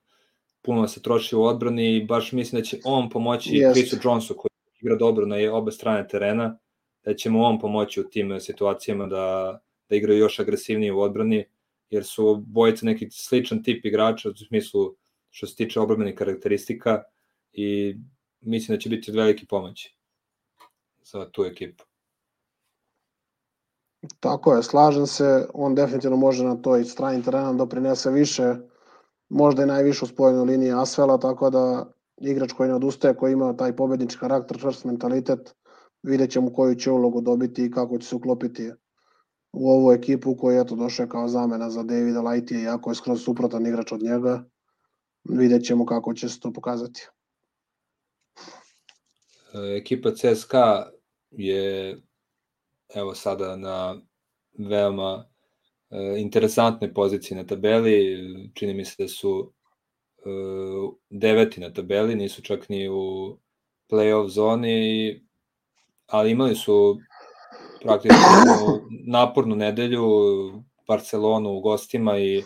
puno da se troši u odbrani, baš mislim da će on pomoći yes. Chrisu Jonesu koji igra dobro na obe strane terena, da će mu on pomoći u tim situacijama da, da igraju još agresivnije u odbrani, jer su bojice neki sličan tip igrača u smislu što se tiče obrambenih karakteristika i mislim da će biti od velike pomoći za tu ekipu. Tako je, slažem se, on definitivno može na toj strani terena doprinese više, možda i najviše u spojenoj liniji Asvela, tako da igrač koji ne odustaje, koji ima taj pobednički karakter, čvrst mentalitet, vidjet ćemo koju će ulogu dobiti i kako će se uklopiti u ovu ekipu koja je eto došao kao zamena za Davida Lightija, iako je skroz suprotan igrač od njega. Vidjet ćemo kako će se to pokazati. E, ekipa CSKA je evo sada na veoma e, interesantnoj poziciji na tabeli. Čini mi se da su e, deveti na tabeli, nisu čak ni u playoff zoni, ali imali su praktično napornu nedelju, Barcelonu u gostima i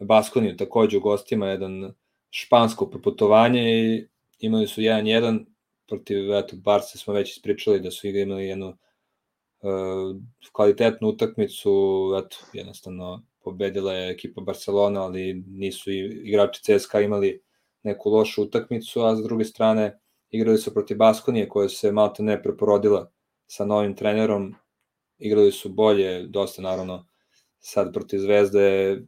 Baskoniju takođe u gostima, jedan špansko proputovanje i imali su 1-1 protiv eto, Barce smo već ispričali da su imali jednu uh, kvalitetnu utakmicu, eto, jednostavno pobedila je ekipa Barcelona, ali nisu i igrači CSKA imali neku lošu utakmicu, a s druge strane igrali su protiv Baskonije koja se malo ne preporodila sa novim trenerom, igrali su bolje, dosta naravno, sad protiv Zvezde,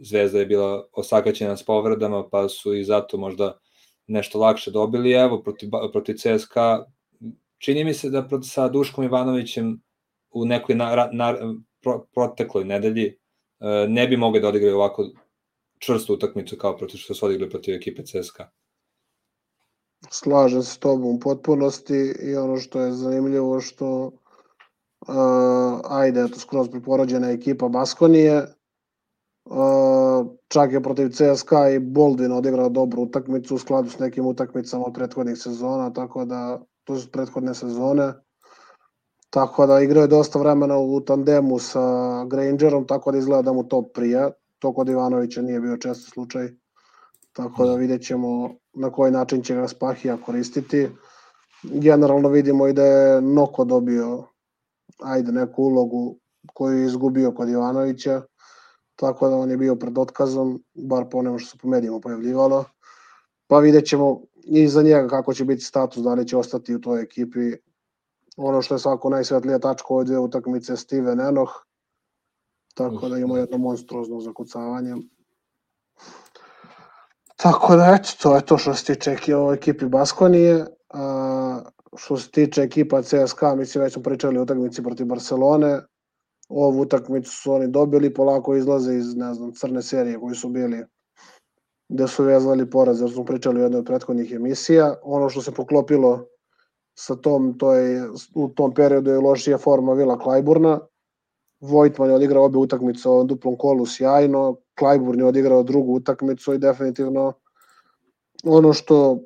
Zvezda je bila osakaćena s povredama, pa su i zato možda nešto lakše dobili. Evo, protiv, protiv CSKA, čini mi se da sa Duškom Ivanovićem u nekoj na, na, pro, protekloj nedelji e, ne bi mogli da odigraju ovako čvrstu utakmicu kao protiv što su odigrali protiv ekipe CSKA. Slažem se s tobom u potpunosti i ono što je zanimljivo što uh, ajde, to skroz priporođena ekipa Baskonije, uh, čak je protiv CSKA i Boldin odigrao dobru utakmicu u skladu s nekim utakmicama od prethodnih sezona, tako da to su prethodne sezone. Tako da igrao je dosta vremena u tandemu sa Grangerom, tako da izgleda da mu to prija. To kod Ivanovića nije bio često slučaj. Tako da vidjet ćemo na koji način će ga Spahija koristiti. Generalno vidimo i da je Noko dobio ajde neku ulogu koju je izgubio kod Ivanovića, tako da on je bio pred otkazom, bar po onemu što se po medijima pojavljivalo. Pa vidjet ćemo i za njega kako će biti status, da li će ostati u toj ekipi. Ono što je svako najsvetlija tačka ove dve utakmice Steven Enoh, tako da imamo jedno monstruozno zakucavanje. Tako da, eto, to je to što se tiče ekipi Baskonije. A, što se tiče ekipa CSKA, mislim već smo pričali o utakmici protiv Barcelone. Ovu utakmicu su oni dobili, polako izlaze iz, ne znam, crne serije koji su bili gde su vezali poraz, jer smo pričali u jednoj od prethodnih emisija. Ono što se poklopilo sa tom, to je, u tom periodu je lošija forma Vila Klajburna. Vojtman je odigrao obe utakmice u duplom kolu sjajno, Klajburn je odigrao drugu utakmicu i definitivno ono što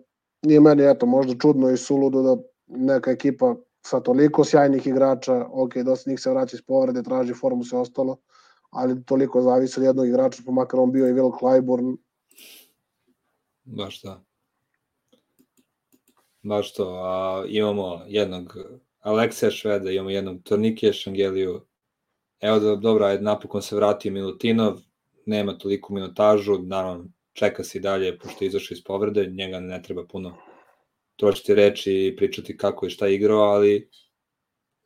nije meni eto možda čudno i suludo da neka ekipa sa toliko sjajnih igrača, ok, dosta njih se vraća iz povrede, traži formu se ostalo, ali toliko zavisi od jednog igrača, pa makar on bio i Will Clyburn. Baš da. Baš to. A, imamo jednog Aleksija Šveda, imamo jednog Tornike Šangeliju. Evo da, dobro, napokon se vratio Milutinov, nema toliko minutažu, naravno čeka se i dalje, pošto je izašao iz povrede, njega ne treba puno trošiti reči i pričati kako je šta igrao, ali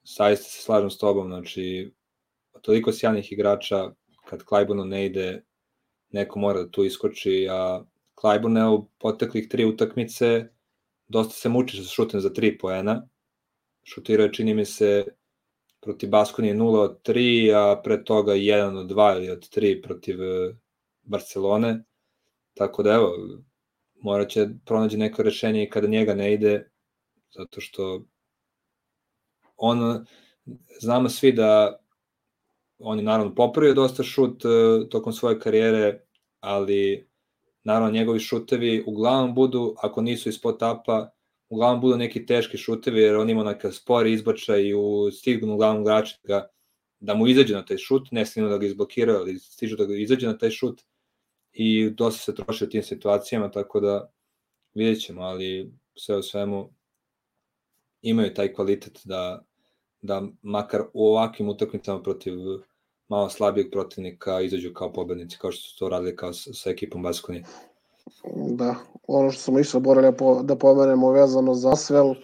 saista se slažem s tobom, znači toliko sjajnih igrača, kad Klajburnu ne ide, neko mora da tu iskoči, a Klajburn je u poteklih tri utakmice dosta se muči sa šutem za tri poena, šutirao je čini mi se protiv Baskonije 0 od 3, a pre toga 1 od 2 ili od 3 protiv e, Barcelone. Tako da evo, morat će pronađe neko rešenje i kada njega ne ide, zato što on, znamo svi da on je naravno popravio dosta šut uh, tokom svoje karijere, ali naravno njegovi šutevi uglavnom budu, ako nisu ispod tapa, uglavnom budu neki teški šutevi, jer on ima neka spori izbačaj u stignu uglavnom igrača da, da mu izađe na taj šut, ne stignu da ga izblokira, ali stižu da ga izađe na taj šut i dosta se troši u tim situacijama, tako da vidjet ćemo, ali sve u svemu imaju taj kvalitet da, da makar u ovakvim utakmicama protiv malo slabijeg protivnika izađu kao pobednici, kao što su to radili kao sa, sa ekipom Baskonije. Da, ono što smo išli borili da pomenemo vezano za Svel,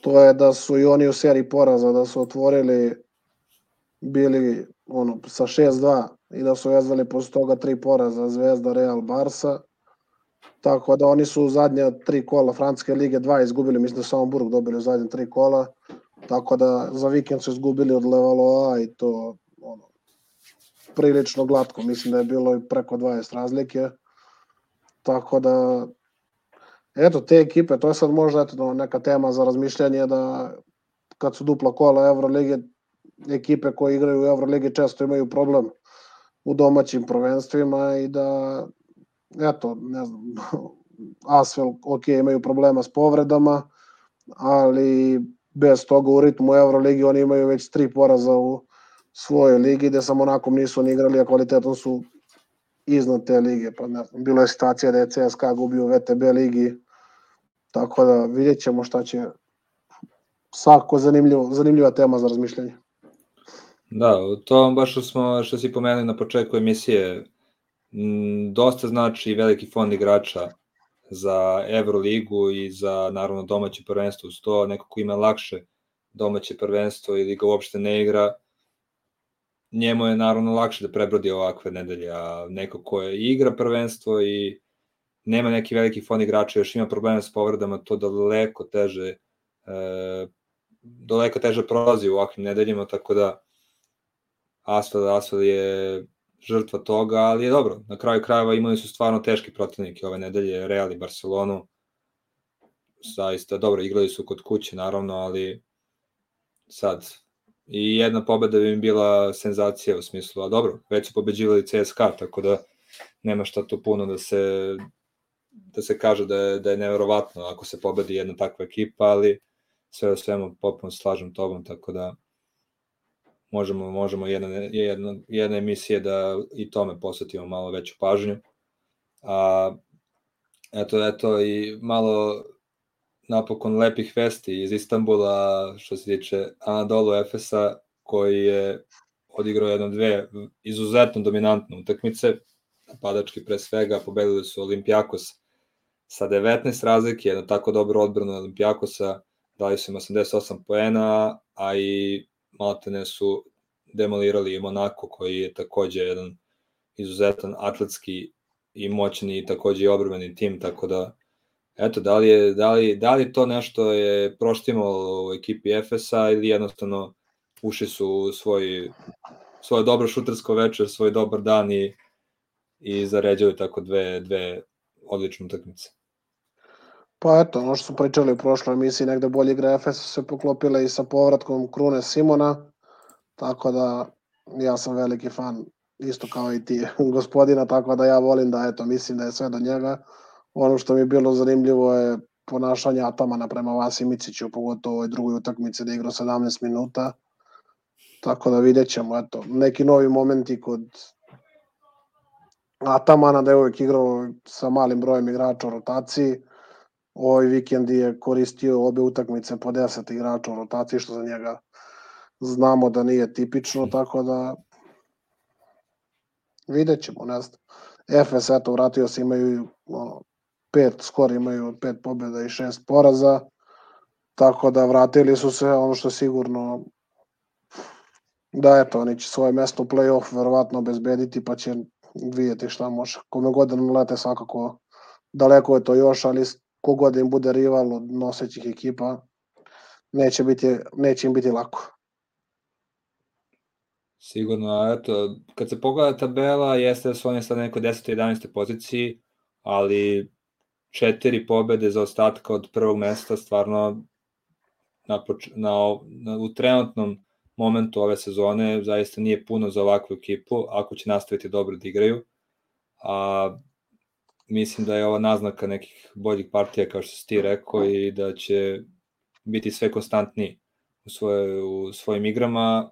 to je da su i oni u seriji poraza, da su otvorili bili ono, sa 6-2 i da su vezali posle toga tri poraza Zvezda, Real, Barsa. Tako da oni su u zadnje tri kola Francuske lige dva izgubili, mislim da samo Burg dobili u zadnje tri kola. Tako da za vikend su izgubili od Levaloa i to ono, prilično glatko. Mislim da je bilo i preko 20 razlike. Tako da, eto, te ekipe, to je sad možda eto, neka tema za razmišljanje da kad su dupla kola Evrolige, ekipe koje igraju u Euroligi često imaju problem u domaćim prvenstvima i da, eto, ne znam, Asvel, ok, imaju problema s povredama, ali bez toga u ritmu Euroligi oni imaju već tri poraza u svojoj ligi, gde sa Monakom nisu ni igrali, a kvalitetom su iznad te lige, pa ne znam, bilo je situacija da je CSKA gubio VTB ligi, tako da vidjet ćemo šta će svako zanimljivo, zanimljiva tema za razmišljanje. Da, to baš što smo, što si pomenuli na početku emisije, m, dosta znači veliki fond igrača za Euroligu i za naravno domaće prvenstvo. Uz to, neko ko ima lakše domaće prvenstvo ili ga uopšte ne igra, njemu je naravno lakše da prebrodi ovakve nedelje, a neko ko je igra prvenstvo i nema neki veliki fond igrača, još ima probleme s povredama, to daleko teže e, daleko teže prolazi u ovakvim nedeljima, tako da Asfel, Asfel je žrtva toga, ali je dobro. Na kraju krajeva imali su stvarno teški protivnike ove nedelje, Real i Barcelonu. Zaista, dobro, igrali su kod kuće, naravno, ali sad i jedna pobeda bi im bila senzacija u smislu, a dobro, već su pobeđivali CSKA, tako da nema šta tu puno da se da se kaže da je, da je neverovatno ako se pobedi jedna takva ekipa, ali sve o svemu popuno slažem tobom, tako da možemo, možemo jedna, jedna, jedna emisija da i tome posvetimo malo veću pažnju. A, eto, eto i malo napokon lepih vesti iz Istambula što se tiče Anadolu Efesa koji je odigrao jedno dve izuzetno dominantne utakmice, napadački pre svega, pobedili su Olimpijakos sa 19 razlike, jedno tako dobro odbrano Olimpijakosa, dali su im 88 poena, a i Maltene su demolirali Monako koji je takođe jedan izuzetan atletski i moćni i takođe i obrveni tim, tako da eto, da li je, da li, da li to nešto je proštimalo u ekipi Efesa ili jednostavno ušli su u svoj, svoje dobro šutersko večer, svoj dobar dan i, i zaređaju tako dve, dve odlične utakmice. Pa eto, ono što su pričali u prošloj emisiji, negde bolje igra Efesa se poklopila i sa povratkom Krune Simona, tako da ja sam veliki fan isto kao i ti gospodina, tako da ja volim da eto, mislim da je sve do njega Ono što mi je bilo zanimljivo je ponašanje Atamana prema Vasi Miciću, pogotovo u ovoj drugoj utakmici da igra 17 minuta. Tako da vidjet ćemo, eto, neki novi momenti kod Atamana da je uvijek igrao sa malim brojem igrača u rotaciji. Ovaj vikend je koristio obe utakmice po 10 igrača u rotaciji, što za njega znamo da nije tipično, tako da vidjet ćemo, ne znam. FS, eto, vratio se, imaju ono, pet skor imaju pet pobjeda i šest poraza, tako da vratili su se ono što sigurno da eto, oni će svoje mesto u play-off verovatno obezbediti pa će vidjeti šta može. Kome god da lete svakako daleko je to još, ali kogod im bude rival od nosećih ekipa neće, biti, neće im biti lako. Sigurno, eto, kad se pogleda tabela, jeste da su oni sad neko 10. 11. poziciji, ali četiri pobede za ostatka od prvog mesta stvarno na, na, na, u trenutnom momentu ove sezone zaista nije puno za ovakvu ekipu, ako će nastaviti dobro da igraju. A mislim da je ova naznaka nekih boljih partija, kao što si ti rekao, i da će biti sve konstantniji u, svoje, u svojim igrama.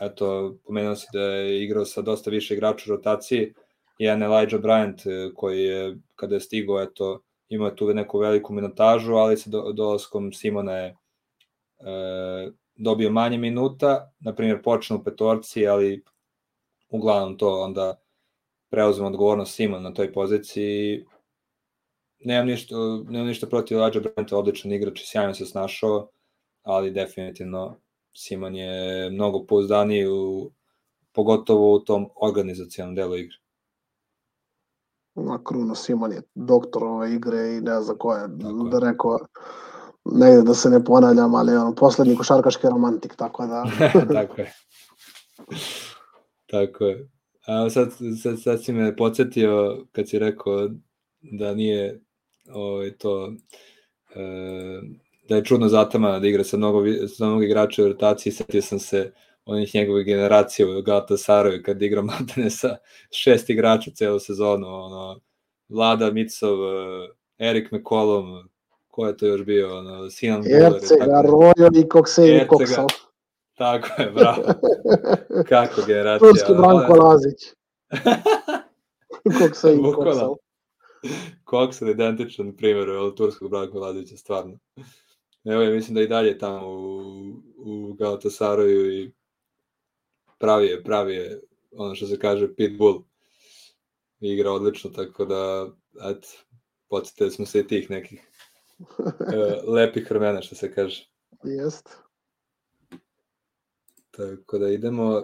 Eto, pomenuo si da je igrao sa dosta više igrača u rotaciji, jedan Elijah Bryant e, koji je, kada je stigao, eto, imao tu neku veliku minutažu, ali sa do, dolaskom Simona je e, dobio manje minuta, na primjer počne u petorci, ali uglavnom to onda preuzme odgovornost Simon na toj poziciji. Nemam ništa, nemam ništa protiv Elijah Brenta, odličan igrač i sjajno se snašao, ali definitivno Simon je mnogo pouzdaniji u, pogotovo u tom organizacijalnom delu igre. Na Kruno Simon je doktor ove igre i ne znam ko je, tako da rekao, ne da se ne ponavljam, ali on poslednji košarkaški romantik, tako da... tako je. Tako je. A sad, sad, sad si me podsjetio kad si rekao da nije ovaj, to e, da je čudno zatama da igra sa mnogo, sa mnogo igrača u rotaciji, setio sam se onih njegove generacije u Galatasaraju kad igra Matane sa šest igrača celu sezonu, ono, Vlada Micov, e, Erik McCollum, ko je to još bio, ono, Sinan Buller. Ercega, Rojo i Kokseji Koksal. Tako je, bravo. Kako generacija. Turski Branko Lazić. Kokseji Koksal. Koksal identičan primjer od turskog Branko Lazića, stvarno. Evo ja mislim da i dalje tamo u, u Galatasaraju i pravi je, pravi je ono što se kaže pitbull. Igra odlično, tako da, eto, podsjetili smo se i tih nekih uh, lepih vremena, što se kaže. Jest. Tako da idemo,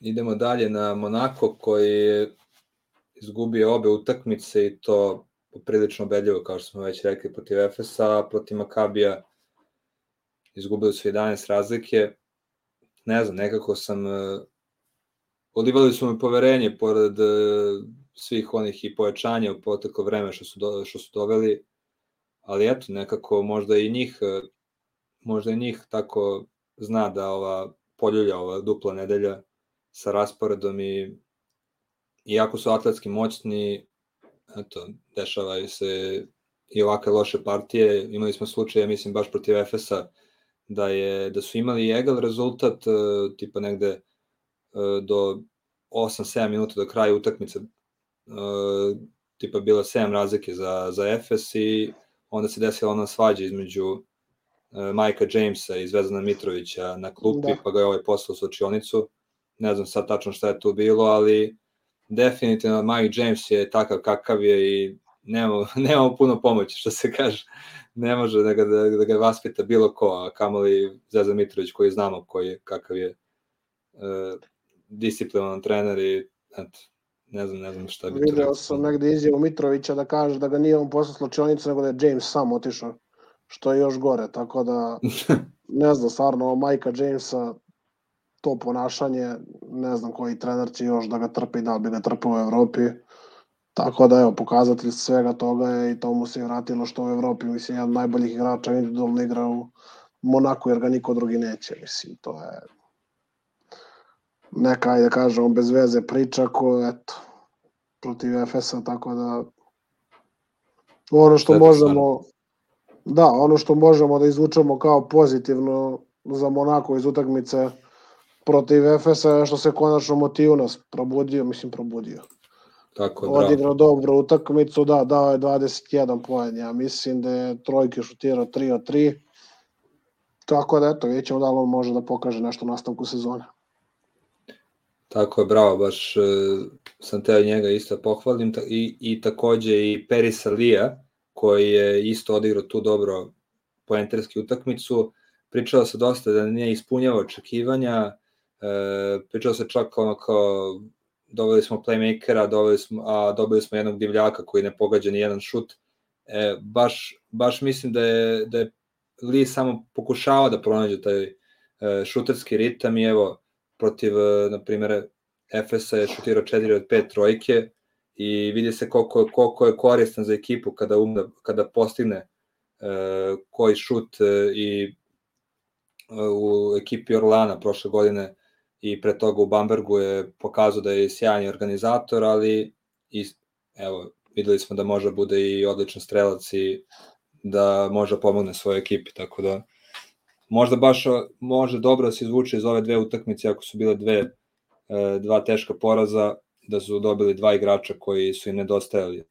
idemo dalje na Monako koji je izgubio obe utakmice i to poprilično bedljivo, kao što smo već rekli, protiv Efesa, protiv Makabija izgubili su 11 razlike. Ne znam, nekako sam... Uh, odivali su mi poverenje pored uh, svih onih i pojačanja u poteklo vreme što su, do, što su doveli, ali eto, nekako možda i njih, uh, možda i njih tako zna da ova poljulja, ova dupla nedelja sa rasporedom i iako su atletski moćni, eto, dešavaju se i ovakve loše partije. Imali smo slučaj, ja mislim, baš protiv Efesa, da je da su imali egal rezultat uh, tipa negde uh, do 8-7 minuta do kraja utakmice uh, tipa bila 7 razlike za, za Efes i onda se desila ona svađa između Majka Jamesa i Zvezdana Mitrovića na klupi, da. pa ga je ovaj poslao u učionicu. Ne znam sad tačno šta je tu bilo, ali definitivno Mike James je takav kakav je i nemamo, nemamo puno pomoći, što se kaže ne može da ga, da, da ga vaspita bilo ko, a kamoli Zezan Mitrović koji znamo koji je, kakav je e, disciplinovan trener i eto, ne znam, ne znam šta bi Video sam negde izjavu Mitrovića da kaže da ga nije on poslao slučajnicu, nego da je James sam otišao, što je još gore, tako da ne znam, stvarno, majka Jamesa to ponašanje, ne znam koji trener će još da ga trpi, da bi ga trpao u Evropi, Tako da, evo, pokazatelj svega toga je i to mu se vratilo što u Evropi, mislim, jedan od najboljih igrača individualno igra u Monaku, jer ga niko drugi neće, mislim, to je neka, ajde da kažemo, bez veze priča ko, eto, protiv Efesa, tako da ono što možemo da, ono što možemo da izvučemo kao pozitivno za Monako iz utakmice protiv Efesa je što se konačno motiv nas probudio, mislim probudio. Tako je, odigrao dobro utakmicu, da, dao je 21 poen, ja mislim da je trojke šutirao 3 od 3, tako da eto, vidjet ćemo da li on može da pokaže nešto u nastavku sezone. Tako je, bravo, baš e, sam teo njega isto pohvalim i, i takođe i Perisa Lija, koji je isto odigrao tu dobro poenterski utakmicu, pričalo se dosta da nije ispunjava očekivanja, e, pričalo se čak ono kao doveli smo playmakera, doveli smo, a dobili smo jednog divljaka koji ne pogađa ni jedan šut. E, baš, baš mislim da je, da je Lee samo pokušao da pronađe taj e, šuterski ritam i evo, protiv, e, na primjer, Efesa je šutirao 4 od 5 trojke i vidi se koliko, koliko je koristan za ekipu kada, umda, kada postigne e, koji šut e, i e, u ekipi Orlana prošle godine i pre toga u Bambergu je pokazao da je sjajni organizator, ali i, evo, videli smo da može bude i odličan strelac i da može pomogne svojoj ekipi, tako da možda baš može dobro da se izvuče iz ove dve utakmice ako su bile dve e, dva teška poraza da su dobili dva igrača koji su im nedostajali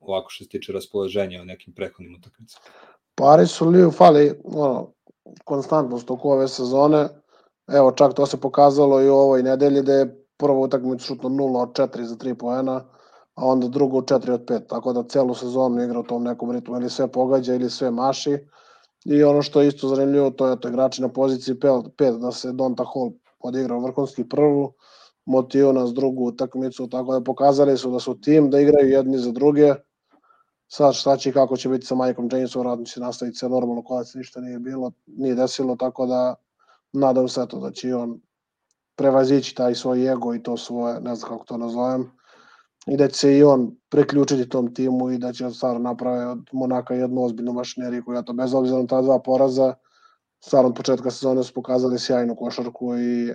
ovako što se tiče raspoloženja u nekim prehodnim utakmicama. Pari su li fali ono, konstantnost oko ove sezone. Evo, čak to se pokazalo i u ovoj nedelji da je prva utakmica šutno 0 od 4 za 3 poena, a onda drugo 4 od 5, tako da celu sezonu igra u tom nekom ritmu, ili sve pogađa ili sve maši. I ono što je isto zanimljivo, to je to igrači na poziciji 5, da se Donta Hall odigrao vrhunski prvu, motivo nas drugu utakmicu, tako da pokazali su da su tim, da igraju jedni za druge. Sad šta će kako će biti sa Mikeom Jamesom, radno će nastaviti sve normalno, kada se ništa nije bilo, nije desilo, tako da nadam se to da će on prevazići taj svoj ego i to svoje, ne znam kako to nazovem, i da će se i on preključiti tom timu i da će stvarno naprave od Monaka jednu ozbiljnu mašineriju koja to bez obzira na ta dva poraza stvarno od početka sezone su pokazali sjajnu košarku i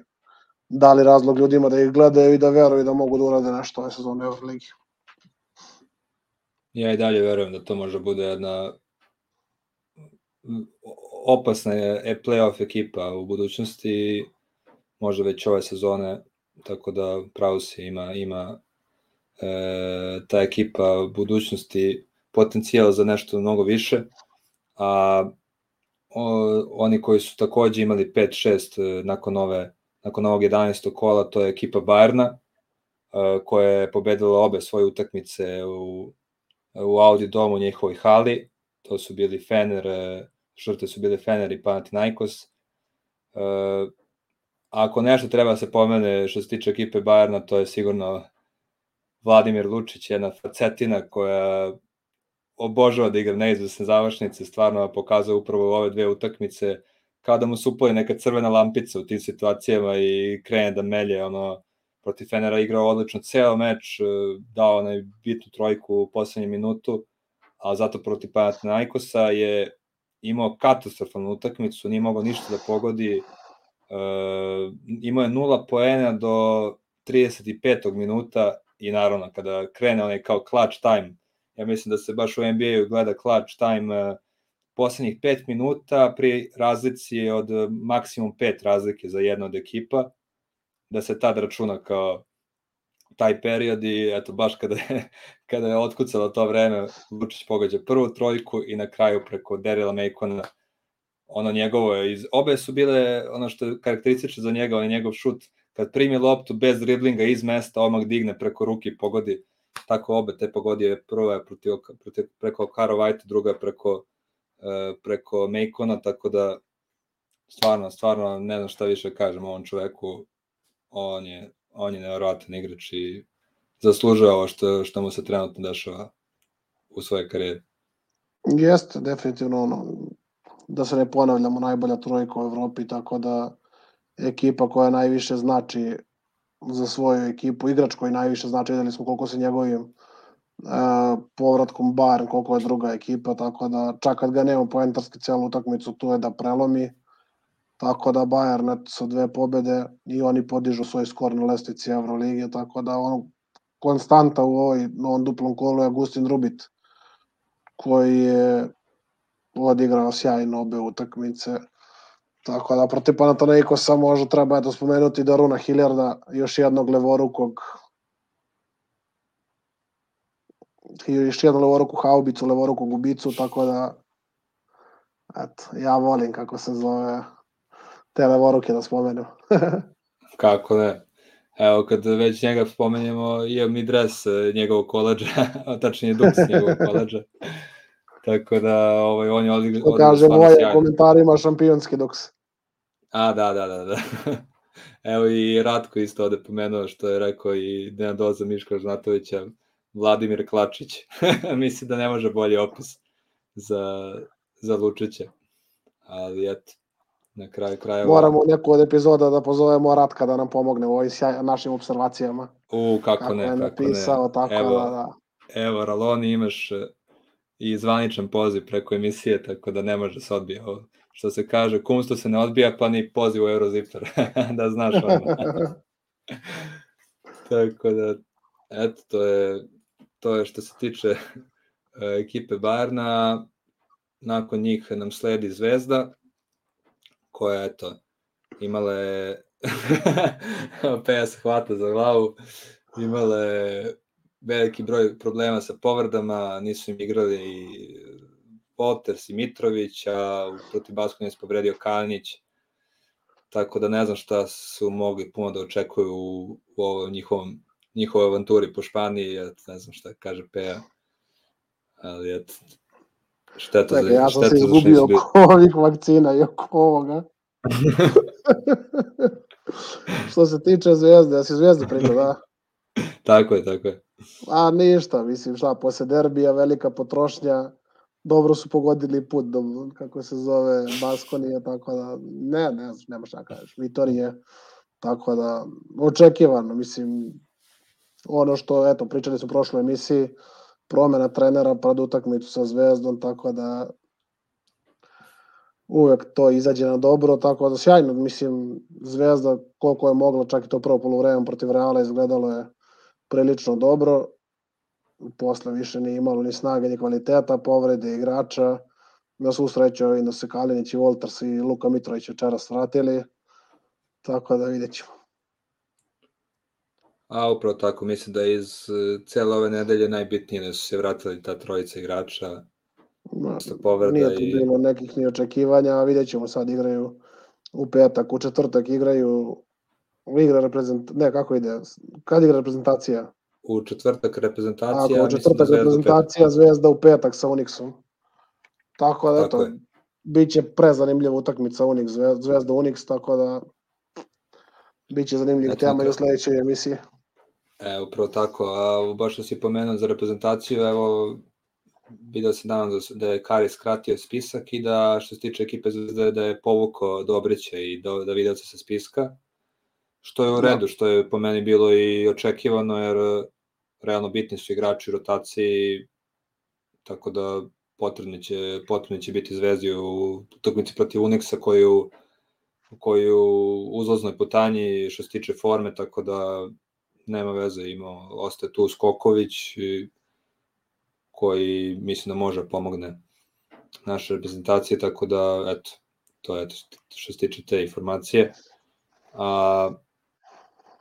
dali razlog ljudima da ih gledaju i da veruju da mogu da urade nešto ove sezone Euroligi. Ja i dalje verujem da to može bude jedna opasna je playoff ekipa u budućnosti, možda već ove sezone, tako da pravo se ima, ima e, ta ekipa u budućnosti potencijal za nešto mnogo više, a o, oni koji su takođe imali 5-6 e, nakon ove nakon ovog 11. kola, to je ekipa Bajerna, e, koja je pobedila obe svoje utakmice u, u Audi domu njihovoj hali. To su bili Fener, e, šrte su bili Fener i Panathinaikos. Ako nešto treba da se pomene što se tiče ekipe Bajerna, to je sigurno Vladimir Lučić, jedna facetina koja obožava da igra neizvesne završnice, stvarno pokazao upravo ove dve utakmice, kao da mu se upoli neka crvena lampica u tim situacijama i krene da melje, ono, protiv Fenera igrao odlično ceo meč, e, dao onaj bitnu trojku u poslednjem minutu, a zato protiv Panathinaikosa je imao katastrofalnu utakmicu, nije mogao ništa da pogodi, e, imao je nula poena do 35. minuta i naravno kada krene onaj kao clutch time Ja mislim da se baš u NBA-u gleda clutch time uh, poslednjih 5 minuta pri razlici od uh, maksimum 5 razlike za jednu od ekipa, da se tad računa kao taj period i eto baš kada je, kada je otkucalo to vreme Vučić pogađa prvu trojku i na kraju preko Derila Mejkona ono njegovo je iz obe su bile ono što je karakteristično za njega on je njegov šut. Kad primi loptu bez driblinga iz mesta odmah digne preko ruke i pogodi. Tako obe te pogodije, prva je protiv, protiv, preko Karo White, druga je preko, preko Mejkona, tako da stvarno, stvarno ne znam šta više kažem ovom čoveku, on je, on je nevjerovatan igrač i zaslužuje ovo što, što mu se trenutno dešava u svojoj karijeri. Jeste, definitivno ono, da se ne ponavljamo, najbolja trojka u Evropi, tako da ekipa koja najviše znači za svoju ekipu, igrač koji najviše znači, videli smo koliko se njegovim povratkom bar, koliko je druga ekipa, tako da čak kad ga nema poentarski celu utakmicu, tu je da prelomi, tako da Bayern net sa dve pobede i oni podižu svoj skor na lestici Evrolige, tako da ono konstanta u ovoj novom duplom kolu je Agustin Rubit, koji je odigrao sjajno obe utakmice. Tako da protiv Panathinaikosa možda treba da spomenuti Daruna Hiljarda, još jednog levorukog još jednu levoruku haubicu, levoruku gubicu, tako da eto, ja volim kako se zove te levoruke da spomenem. kako ne. Evo, kad već njega spomenjemo, imam i dres e, njegovog koleđa, a tačnije duks njegovog koleđa. Tako da, ovaj, on je odigrao... Ko kaže moje komentarima šampionski duks. A, da, da, da, da. Evo i Ratko isto ovde pomenuo što je rekao i Dejan Doza Miška Žnatovića, Vladimir Klačić. Mislim da ne može bolji opis za, za Lučića. Ali eto. na kraju krajeva. Moramo neku od epizoda da pozovemo Ratka da nam pomogne u ovim sjaj, našim observacijama. U, kako, Kako ne, kako napisao, ne. tako Evo, da, da. evo, Raloni imaš e, i zvaničan poziv preko emisije, tako da ne može se odbija ovo. Što se kaže, kumstvo se ne odbija, pa ni poziv u Eurozipter, da znaš ono. tako da, eto, to je, to je što se tiče e, ekipe Barna. Nakon njih nam sledi Zvezda, koja, eto, imala je PS hvata za glavu, imale veliki broj problema sa povredama, nisu im igrali i Poters i Mitrović, a protiv Baskonija se povredio Kalinić, tako da ne znam šta su mogli puno da očekuju u, u ovom njihovom, njihovoj avanturi po Španiji, ja ne znam šta kaže Peja, ali eto, šteta Čekaj, za, ja sam se izgubio oko ovih vakcina i oko ovoga. Što se tiče zvezde, ja si zvezdu pričao, da? Tako je, tako je. A ništa, mislim šta, posle derbija velika potrošnja, dobro su pogodili put do, kako se zove, Baskonije, tako da, ne, ne znam, nema šta kažeš, Vitorije, tako da, očekivano, mislim, ono što, eto, pričali smo u prošloj emisiji, promena trenera pred utakmicu sa Zvezdom, tako da uvek to izađe na dobro, tako da sjajno, mislim, Zvezda koliko je mogla, čak i to prvo polovreme protiv Reala izgledalo je prilično dobro, posle više nije imalo ni snage ni kvaliteta, povrede igrača, na svu sreću ovim da se Kalinić i Volters i Luka Mitrović večeras vratili, tako da vidjet ćemo. A upravo tako, mislim da iz e, cele ove nedelje najbitnije da su se vratili ta trojica igrača posle povreda Nije tu i bilo nekih ni očekivanja, a vidjet ćemo sad igraju u petak, u četvrtak igraju igra reprezent... ne, kako ide, kad igra reprezentacija? u četvrtak Ako reprezentacija, u mislim da četvrtak Zvezda reprezentacija, Zvezda u petak sa Unixom. Tako da, eto, biće prezanimljiva utakmica Unix, Zve- Zvezda Unix, tako da biće zanimljiv Eto, tema i u sledećoj emisiji. E, upravo tako, a baš što si pomenuo za reprezentaciju, evo, vidio sam danas da, da je Kari skratio spisak i da što se tiče ekipe Zvezde da je povukao Dobrića i do, da Davidovića sa spiska, što je u Da. redu, što je po meni bilo i očekivano, jer realno bitni su igrači u rotaciji, tako da potrebni će, potrebni će biti Zvezdi u utakmici protiv Unixa koju koju uzlaznoj putanji što se tiče forme, tako da nema veze, ima, ostaje tu Skoković i- koji mislim da može da pomogne naše reprezentacije, tako da eto, to je što se tiče te informacije. A,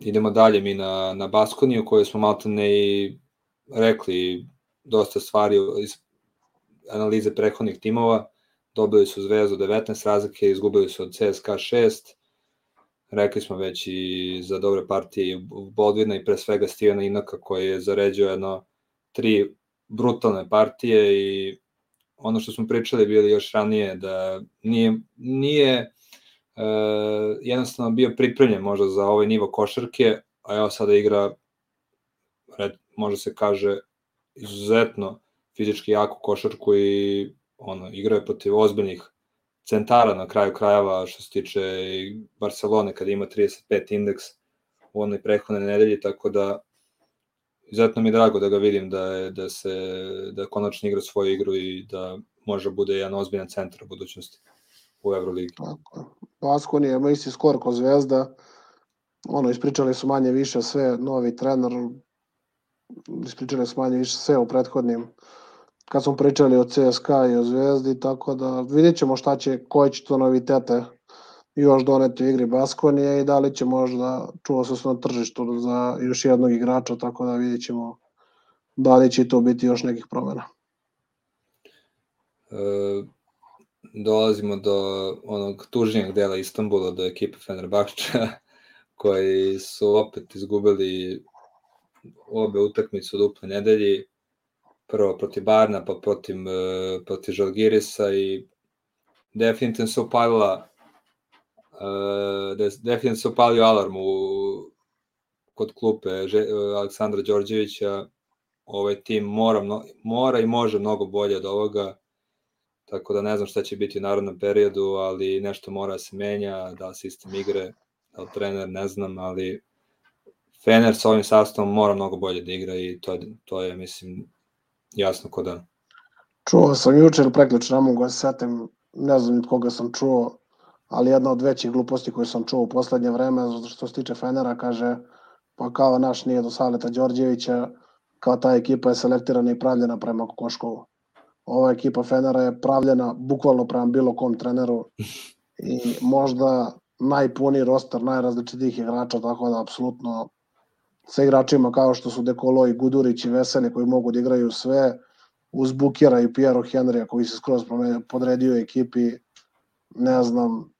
idemo dalje mi na, na Baskoniju koju smo malo ne i rekli dosta stvari iz analize prethodnih timova. Dobili su Zvezdu 19 razlike, izgubili su od CSKA 6. Rekli smo već i za dobre partije Bodvina i pre svega Stivena Inaka koji je zaređio jedno tri brutalne partije i ono što smo pričali bili još ranije da nije, nije e, jednostavno bio pripremljen možda za ovaj nivo košarke, a evo sada igra red, može se kaže izuzetno fizički jaku košarku i ono, igra je protiv ozbiljnih centara na kraju krajeva što se tiče i Barcelone kada ima 35 indeks u onoj prethodne nedelji, tako da izuzetno mi je drago da ga vidim da, je, da se da konačno igra svoju igru i da može da bude jedan ozbiljan centar u budućnosti u Euroligi. Tako je. Baskoni je ima isti skor ko Zvezda. Ono, ispričali su manje više sve, novi trener, ispričali su manje više sve u prethodnim kad smo pričali o CSKA i o Zvezdi, tako da vidjet ćemo šta će, koje će to novitete još doneti u igri Baskonije i da li će možda, čuo se na tržištu za još jednog igrača, tako da vidjet ćemo da li će to biti još nekih promena. E, dolazimo do onog tužnijeg dela Istanbula, do ekipe Fenerbahča, koji su opet izgubili obe utakmice u duple nedelji, prvo protiv Barna, pa protiv, e, protiv Žalgirisa i definitivno se upalila e, de- definitivno se upalio alarm u, kod klupe Že, Aleksandra Đorđevića. Ovaj tim mora, mno, mora i može mnogo bolje od ovoga tako da ne znam šta će biti u narodnom periodu, ali nešto mora da se menja, da sistem igre, da trener, ne znam, ali Fener sa ovim sastavom mora mnogo bolje da igra i to, to je, mislim, jasno ko dan. Čuo sam jučer, preklič, ne mogu da se setim, ne znam od koga sam čuo, ali jedna od većih gluposti koje sam čuo u poslednje vreme, što se tiče Fenera, kaže, pa kao naš nije do Saleta Đorđevića, kao ta ekipa je selektirana i pravljena prema Kokoškovu. Ova ekipa Fenera je pravljena bukvalno prema bilo kom treneru i možda najpuniji roster najrazličitijih igrača, tako da apsolutno sa igračima kao što su Dekolo i Gudurić i Veseli koji mogu da igraju sve, uz Bukera i Piero Henrya koji se skroz podredio ekipi, ne znam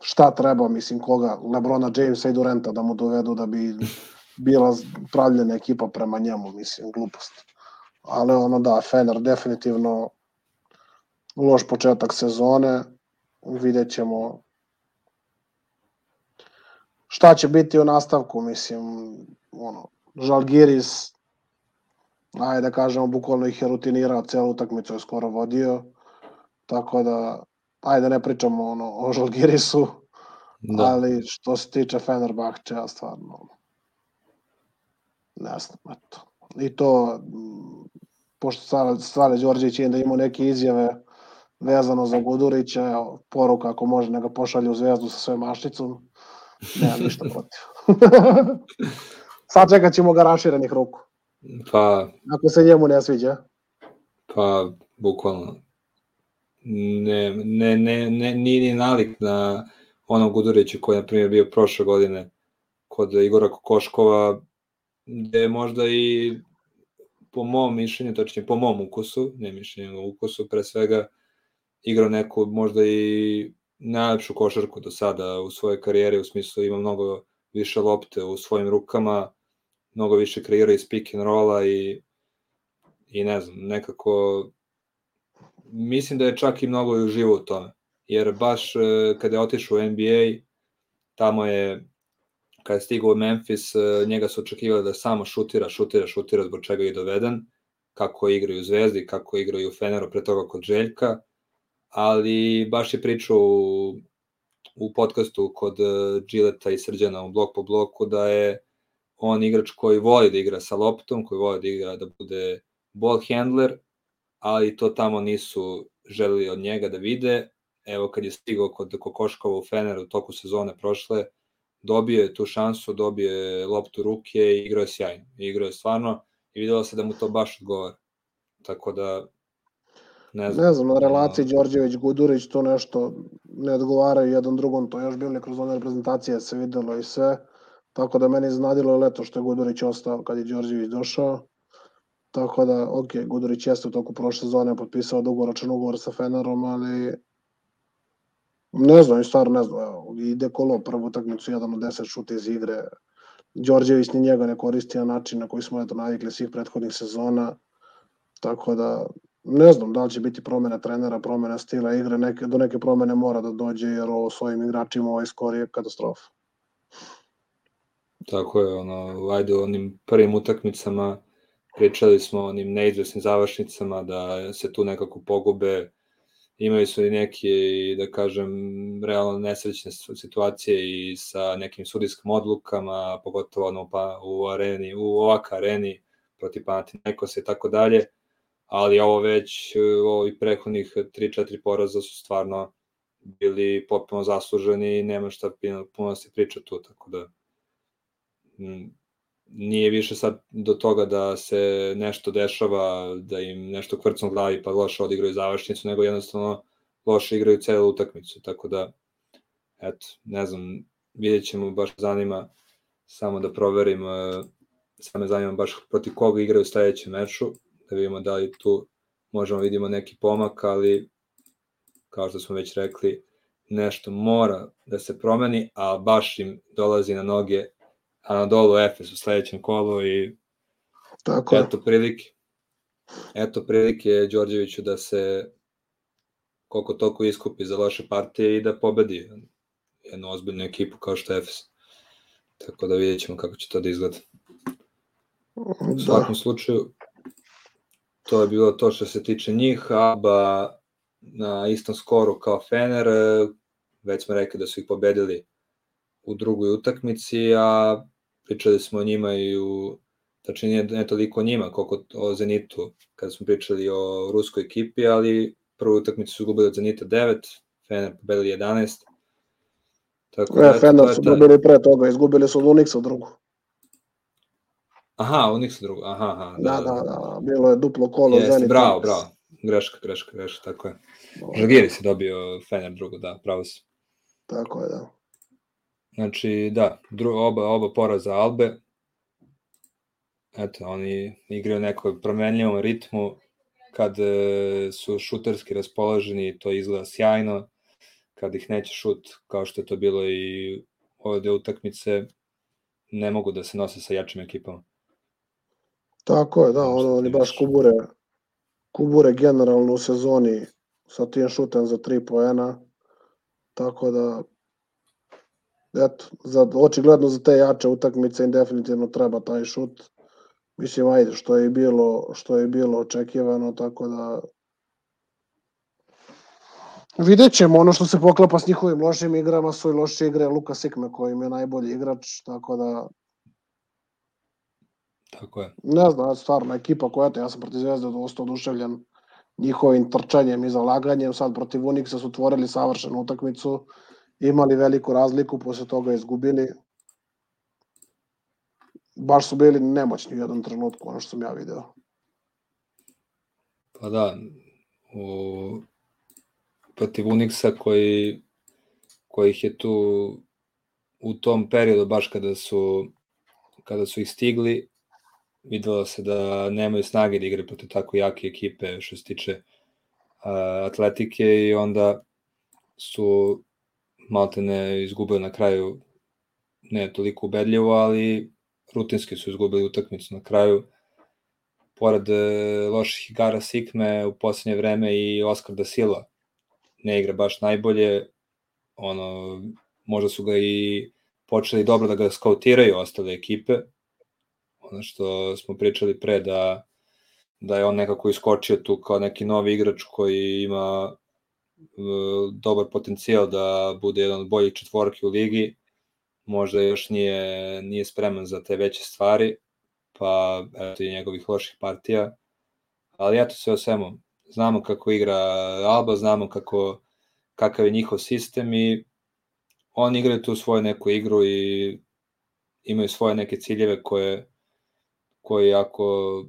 šta treba, mislim koga, Lebrona Jamesa i Durenta da mu dovedu da bi bila pravljena ekipa prema njemu, mislim, glupost. Ali ono da, Fener definitivno loš početak sezone, vidjet ćemo šta će biti u nastavku, mislim, ono, Žalgiris, ajde da kažemo, bukvalno ih je rutinirao, celu utakmicu je skoro vodio, tako da, ajde ne pričamo ono, o Žalgirisu, da. ali što se tiče Fenerbahče, ja stvarno, ne znam, eto. I to, pošto Stale Đorđević je da ima neke izjave vezano za Gudurića, evo, poruka ako može neka pošalje u zvezdu sa svojom mašnicom, nema ništa protiv. Sad čekat ćemo ga raširenih ruku. Pa... Ako se njemu ne sviđa. Pa, bukvalno. Ne, ne, ne, ne, nije ni nalik na onog Gudurića koji je, na primjer, bio prošle godine kod Igora Kokoškova, gde je možda i po mom mišljenju, točnije po mom ukusu, ne mišljenju, ukusu, pre svega, igrao neku možda i najlepšu košarku do sada u svojoj karijeri, u smislu ima mnogo više lopte u svojim rukama, mnogo više kreira iz pick and rolla i, i ne znam, nekako mislim da je čak i mnogo uživo u tome. Jer baš e, kada je otišao u NBA, tamo je, kada je stigao u Memphis, e, njega su očekivali da samo šutira, šutira, šutira, zbog čega je doveden, kako igraju u Zvezdi, kako igraju u Feneru, pre toga kod Željka, ali baš je pričao u, u podcastu kod e, Gileta i Srđana u blok po bloku da je on igrač koji voli da igra sa loptom, koji voli da igra da bude ball handler, ali to tamo nisu želeli od njega da vide. Evo kad je stigao kod Kokoškova u Feneru u toku sezone prošle, dobio je tu šansu, dobio je loptu ruke i igrao je sjajno. Igrao je stvarno i videlo se da mu to baš odgovara. Tako da Ne znam, ne znam na relaciji Đorđević-Gudurić to nešto ne odgovaraju jedan drugom, to je još bilo kroz one reprezentacije se videlo i sve, tako da meni iznadilo leto što je Gudurić ostao kad je Đorđević došao, tako da, ok, Gudurić jeste u toku prošle sezone potpisao dugoročan ugovor sa Fenerom, ali ne znam, stvarno ne znam, evo, ide kolo prvu utakmicu, jedan od deset šuta iz igre, Đorđević ni njega ne koristi na način na koji smo eto navikli svih prethodnih sezona, tako da ne znam da li će biti promena trenera, promena stila igre, neke, do neke promene mora da dođe jer ovo svojim igračima ovaj skor je katastrofa. Tako je, ono, ajde u onim prvim utakmicama pričali smo o onim neizvesnim završnicama da se tu nekako pogube, imali su i neke, da kažem, realno nesrećne situacije i sa nekim sudijskim odlukama, pogotovo ono pa, u areni, u ovaka areni protiv Panathinaikosa i tako dalje ali ovo već, ovi prethodnih 3-4 poraza su stvarno bili potpuno zasluženi i nema šta puno se priča tu, tako da nije više sad do toga da se nešto dešava, da im nešto kvrcno glavi pa loše odigraju završnicu, nego jednostavno loše igraju celu utakmicu, tako da eto, ne znam, vidjet ćemo, baš zanima samo da proverim, samo me zanima baš proti koga igraju u sledećem meču, da vidimo da li tu možemo vidimo neki pomak, ali kao što smo već rekli, nešto mora da se promeni, a baš im dolazi na noge Anadolu Efes u sledećem kolu i Tako eto prilike. Eto prilike Đorđeviću da se koliko toliko iskupi za loše partije i da pobedi jednu ozbiljnu ekipu kao što je Efes. Tako da vidjet ćemo kako će to da izgleda. U svakom da. slučaju, to je bilo to što se tiče njih, Alba na istom skoru kao Fener, već smo rekli da su ih pobedili u drugoj utakmici, a pričali smo o njima i u, tačnije nije ne toliko o njima, koliko o Zenitu, kada smo pričali o ruskoj ekipi, ali prvu utakmicu su gubili od Zenita 9, Fener pobedili 11. Tako da, e, Fener su dobili pre toga, izgubili su od Unixa drugu. Aha, Unix drugo, aha, aha. Da, da, da, da, bilo je duplo kolo. Jeste, Zenit bravo, bravo. Greška, greška, greška, tako je. Žagiri si dobio Fener drugo, da, pravo si. Tako je, da. Znači, da, dru, oba, oba poraza Albe. Eto, oni igraju nekoj promenljivom ritmu. Kad e, su šuterski raspoloženi, to izgleda sjajno. Kad ih neće šut, kao što je to bilo i ove dve utakmice, ne mogu da se nose sa jačim ekipama. Tako je, da, ono, oni baš kubure, kubure generalno u sezoni sa tim šutem za tri poena, tako da eto, za, očigledno za te jače utakmice im definitivno treba taj šut. Mislim, ajde, što je bilo, što je bilo očekivano, tako da Vidjet ćemo, ono što se poklapa s njihovim lošim igrama su i loše igre Luka Sikme koji im je najbolji igrač, tako da Tako je. Ne znam, stvarno, ekipa koja, ja sam protiv Zvezde dosta oduševljen njihovim trčanjem i zalaganjem, sad protiv Unixa su otvorili savršenu utakmicu, imali veliku razliku, posle toga izgubili. Baš su bili nemoćni u jednom trenutku, ono što sam ja video. Pa da, u, protiv Unixa koji, koji ih je tu u tom periodu, baš kada su kada su ih stigli, videlo se da nemaju snage da igre protiv tako jake ekipe što se tiče uh, atletike i onda su maltene izgubili na kraju ne toliko ubedljivo, ali rutinski su izgubili utakmicu na kraju. Pored uh, loših igara Sikme u poslednje vreme i Oskar da Silva ne igra baš najbolje, ono, možda su ga i počeli dobro da ga skautiraju ostale ekipe, ono što smo pričali pre da da je on nekako iskočio tu kao neki novi igrač koji ima e, dobar potencijal da bude jedan od boljih četvorki u ligi, možda još nije, nije spreman za te veće stvari, pa eto i njegovih loših partija, ali eto sve o svemu, znamo kako igra Alba, znamo kako, kakav je njihov sistem i oni igraju tu svoju neku igru i imaju svoje neke ciljeve koje koji ako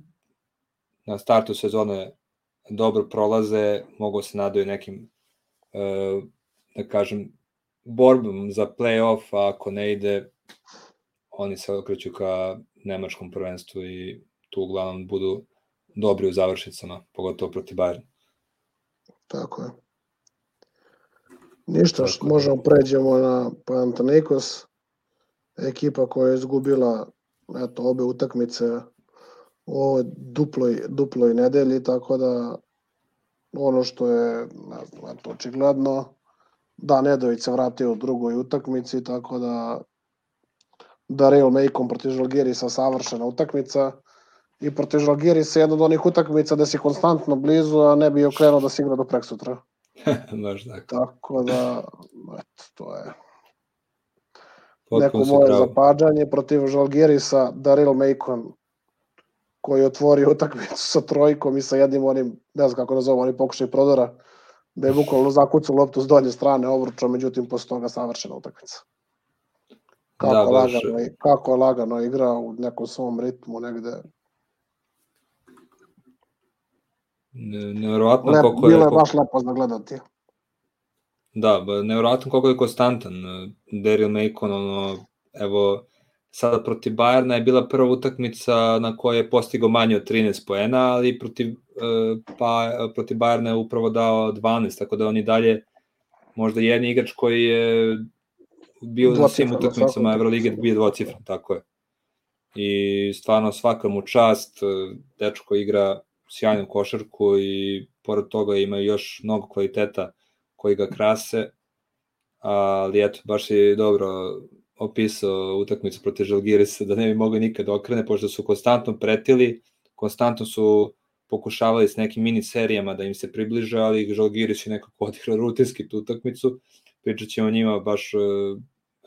na startu sezone dobro prolaze, mogu se nadaju nekim, e, da kažem, borbom za play-off, a ako ne ide, oni se okreću ka nemačkom prvenstvu i tu uglavnom budu dobri u završicama, pogotovo protiv Bayern. Tako je. Ništa, Tako možemo pređemo na Panathinaikos, ekipa koja je izgubila eto, obe utakmice u ovoj duploj, duploj nedelji, tako da ono što je ne znam, eto, očigledno da Nedović se vratio u drugoj utakmici, tako da da Real Macon protiv Žalgirisa savršena utakmica i protiv Žalgirisa jedna od onih utakmica da si konstantno blizu, a ne bi okrenuo da se igra do prek sutra. Baš tako. Tako da, eto, to je neko moje zapađanje protiv Žalgirisa, Daryl Macon koji je otvorio utakmicu sa trojkom i sa jednim onim, ne znam kako nazovem, onim pokušaj prodora, da je bukvalno zakucao loptu s donje strane obruča, međutim posle toga savršena utakmica. Kako, da, lagano, kako je lagano igrao u nekom svom ritmu negde. Ne, nevjerovatno ne, koliko je... Bilo je baš lepo gledati. Da, nevjerojatno koliko je konstantan. Daryl Macon, ono, evo, sada protiv Bajerna je bila prva utakmica na kojoj je postigao manje od 13 poena, ali protiv, pa, protiv Bajerna je upravo dao 12, tako da on i dalje možda jedni igrač koji je bio na svim utakmicama Evrolige bio dvocifran, tako je. I stvarno svaka mu čast, dečko igra sjajnu košarku i pored toga ima još mnogo kvaliteta koji ga krase, ali eto, baš je dobro opisao utakmicu protiv Žalgirisa da ne bi mogli nikad da okrene, pošto su konstantno pretili, konstantno su pokušavali s nekim mini serijama da im se približe, ali Žalgiris je nekako odigrao rutinski tu utakmicu. Pričat ćemo o njima baš, e,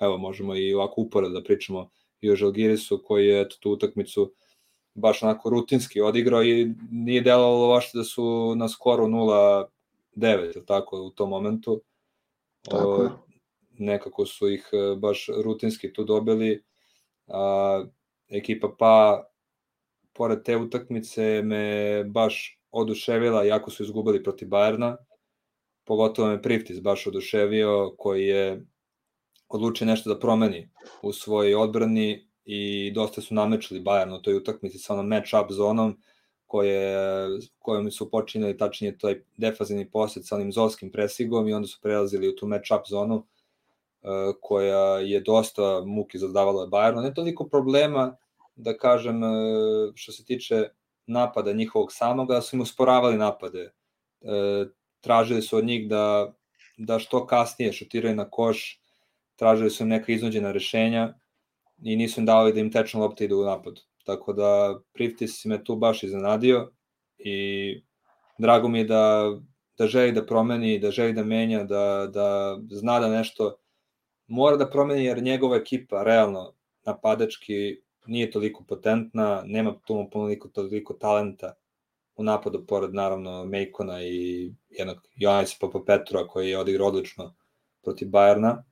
evo, možemo i ovako uporad da pričamo i o Žalgirisu koji je eto, tu utakmicu baš onako rutinski odigrao i nije delovalo baš da su na skoru 0-9, tako, u tom momentu. Tako je. Nekako su ih e, baš rutinski tu dobili. A, ekipa pa pored te utakmice me baš oduševila, jako su izgubili protiv Bajerna, pogotovo me Priftis baš oduševio, koji je odlučio nešto da promeni u svojoj odbrani i dosta su namečili Bayern u toj utakmici sa onom match-up zonom koje, kojom su počinjali tačnije taj defazivni posjet sa onim zolskim presigom i onda su prelazili u tu match-up zonu e, koja je dosta muki zadavala Bayernu. Ne toliko problema, da kažem, e, što se tiče napada njihovog samog, da su im usporavali napade. E, tražili su od njih da, da što kasnije šutiraju na koš, tražili su im neka iznuđena rešenja i nisu im dali da im tečna lopta ide u napad. Tako da Priftis me tu baš iznenadio i drago mi je da, da želi da promeni, da želi da menja, da, da zna da nešto mora da promeni jer njegova ekipa realno napadački nije toliko potentna, nema tu toliko, toliko talenta u napadu, pored naravno Mejkona i jednog Joanisa Papa Petrova koji je odigrao odlično protiv Bajerna,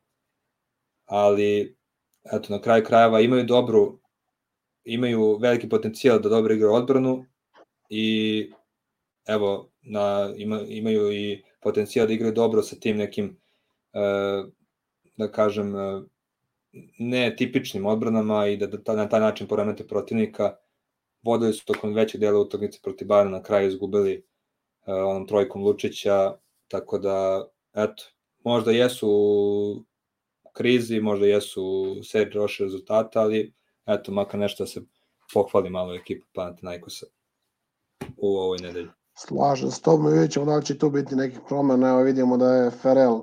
ali eto, na kraju krajeva imaju dobru, imaju veliki potencijal da dobro igraju odbranu i evo, na, ima, imaju i potencijal da igraju dobro sa tim nekim, e, da kažem, e, ne tipičnim odbranama i da, da na taj način poremete protivnika. Vodili su tokom većeg dela utakmice protiv Bayern na kraju izgubili uh, onom trojkom Lučića, tako da, eto, možda jesu u krizi, možda jesu u seriji rezultata, ali eto, makar nešto da se pohvali malo ekipa Panathinaikosa u ovoj nedelji. Slažem s tobom, vidjet ćemo da li će tu biti nekih promena, evo vidimo da je Ferel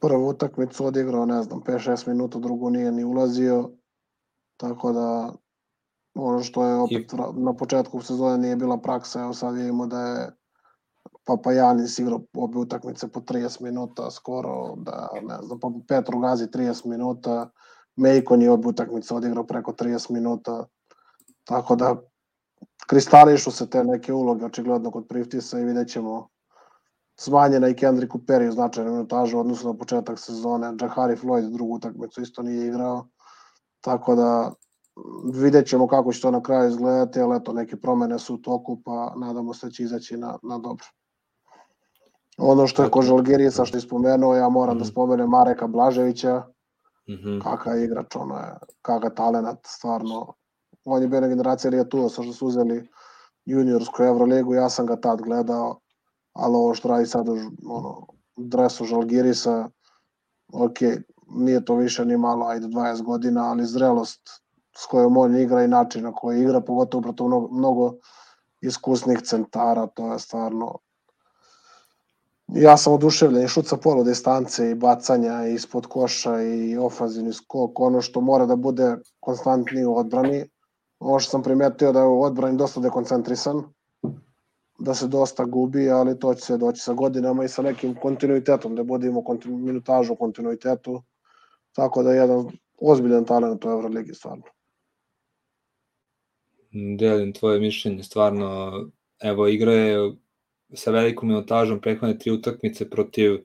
prvu utakmicu odigrao, ne znam, 5-6 minuta, drugu nije ni ulazio, tako da ono što je opet I... na početku sezone nije bila praksa, evo sad vidimo da je Papa Janis igrao obe utakmice po 30 minuta skoro, da ne znam, pa Petru Gazi 30 minuta, Mejkon je obe utakmice odigrao preko 30 minuta, tako da kristališu se te neke uloge očigledno kod Priftisa i vidjet ćemo smanjena i Kendrick Perry značajna minutaža odnosno na početak sezone. Jahari Floyd drugu utakmicu isto nije igrao. Tako da vidjet ćemo kako će to na kraju izgledati, ali eto, neke promene su u toku, pa nadamo se da će izaći na, na dobro. Ono što je ko Žalgirisa što je spomenuo, ja moram mm. da mhm. spomenem Mareka Blaževića, mm -hmm. kakav igrač, ono je, kakav talenat, stvarno. On je bio na generacija Lijatua, sa što su uzeli juniorsku Euroligu, ja sam ga tad gledao, ali ovo što radi sad ono, dresu Žalgirisa, ok, nije to više ni malo, ajde 20 godina, ali zrelost s kojom on igra i način na koji igra, pogotovo proto mnogo, mnogo iskusnih centara, to je stvarno ja sam oduševljen i šut sa polu distance i bacanja ispod koša i ofanzivni skok, ono što mora da bude konstantni u odbrani. Ovo što sam primetio da je u odbrani dosta dekoncentrisan, da se dosta gubi, ali to će se doći sa godinama i sa nekim kontinuitetom, da budemo kontinu, minutažu u kontinuitetu. Tako da je jedan ozbiljan talent u Euroligi stvarno. Delim tvoje mišljenje, stvarno, evo igra je sa velikom minutažom prethodne tri utakmice protiv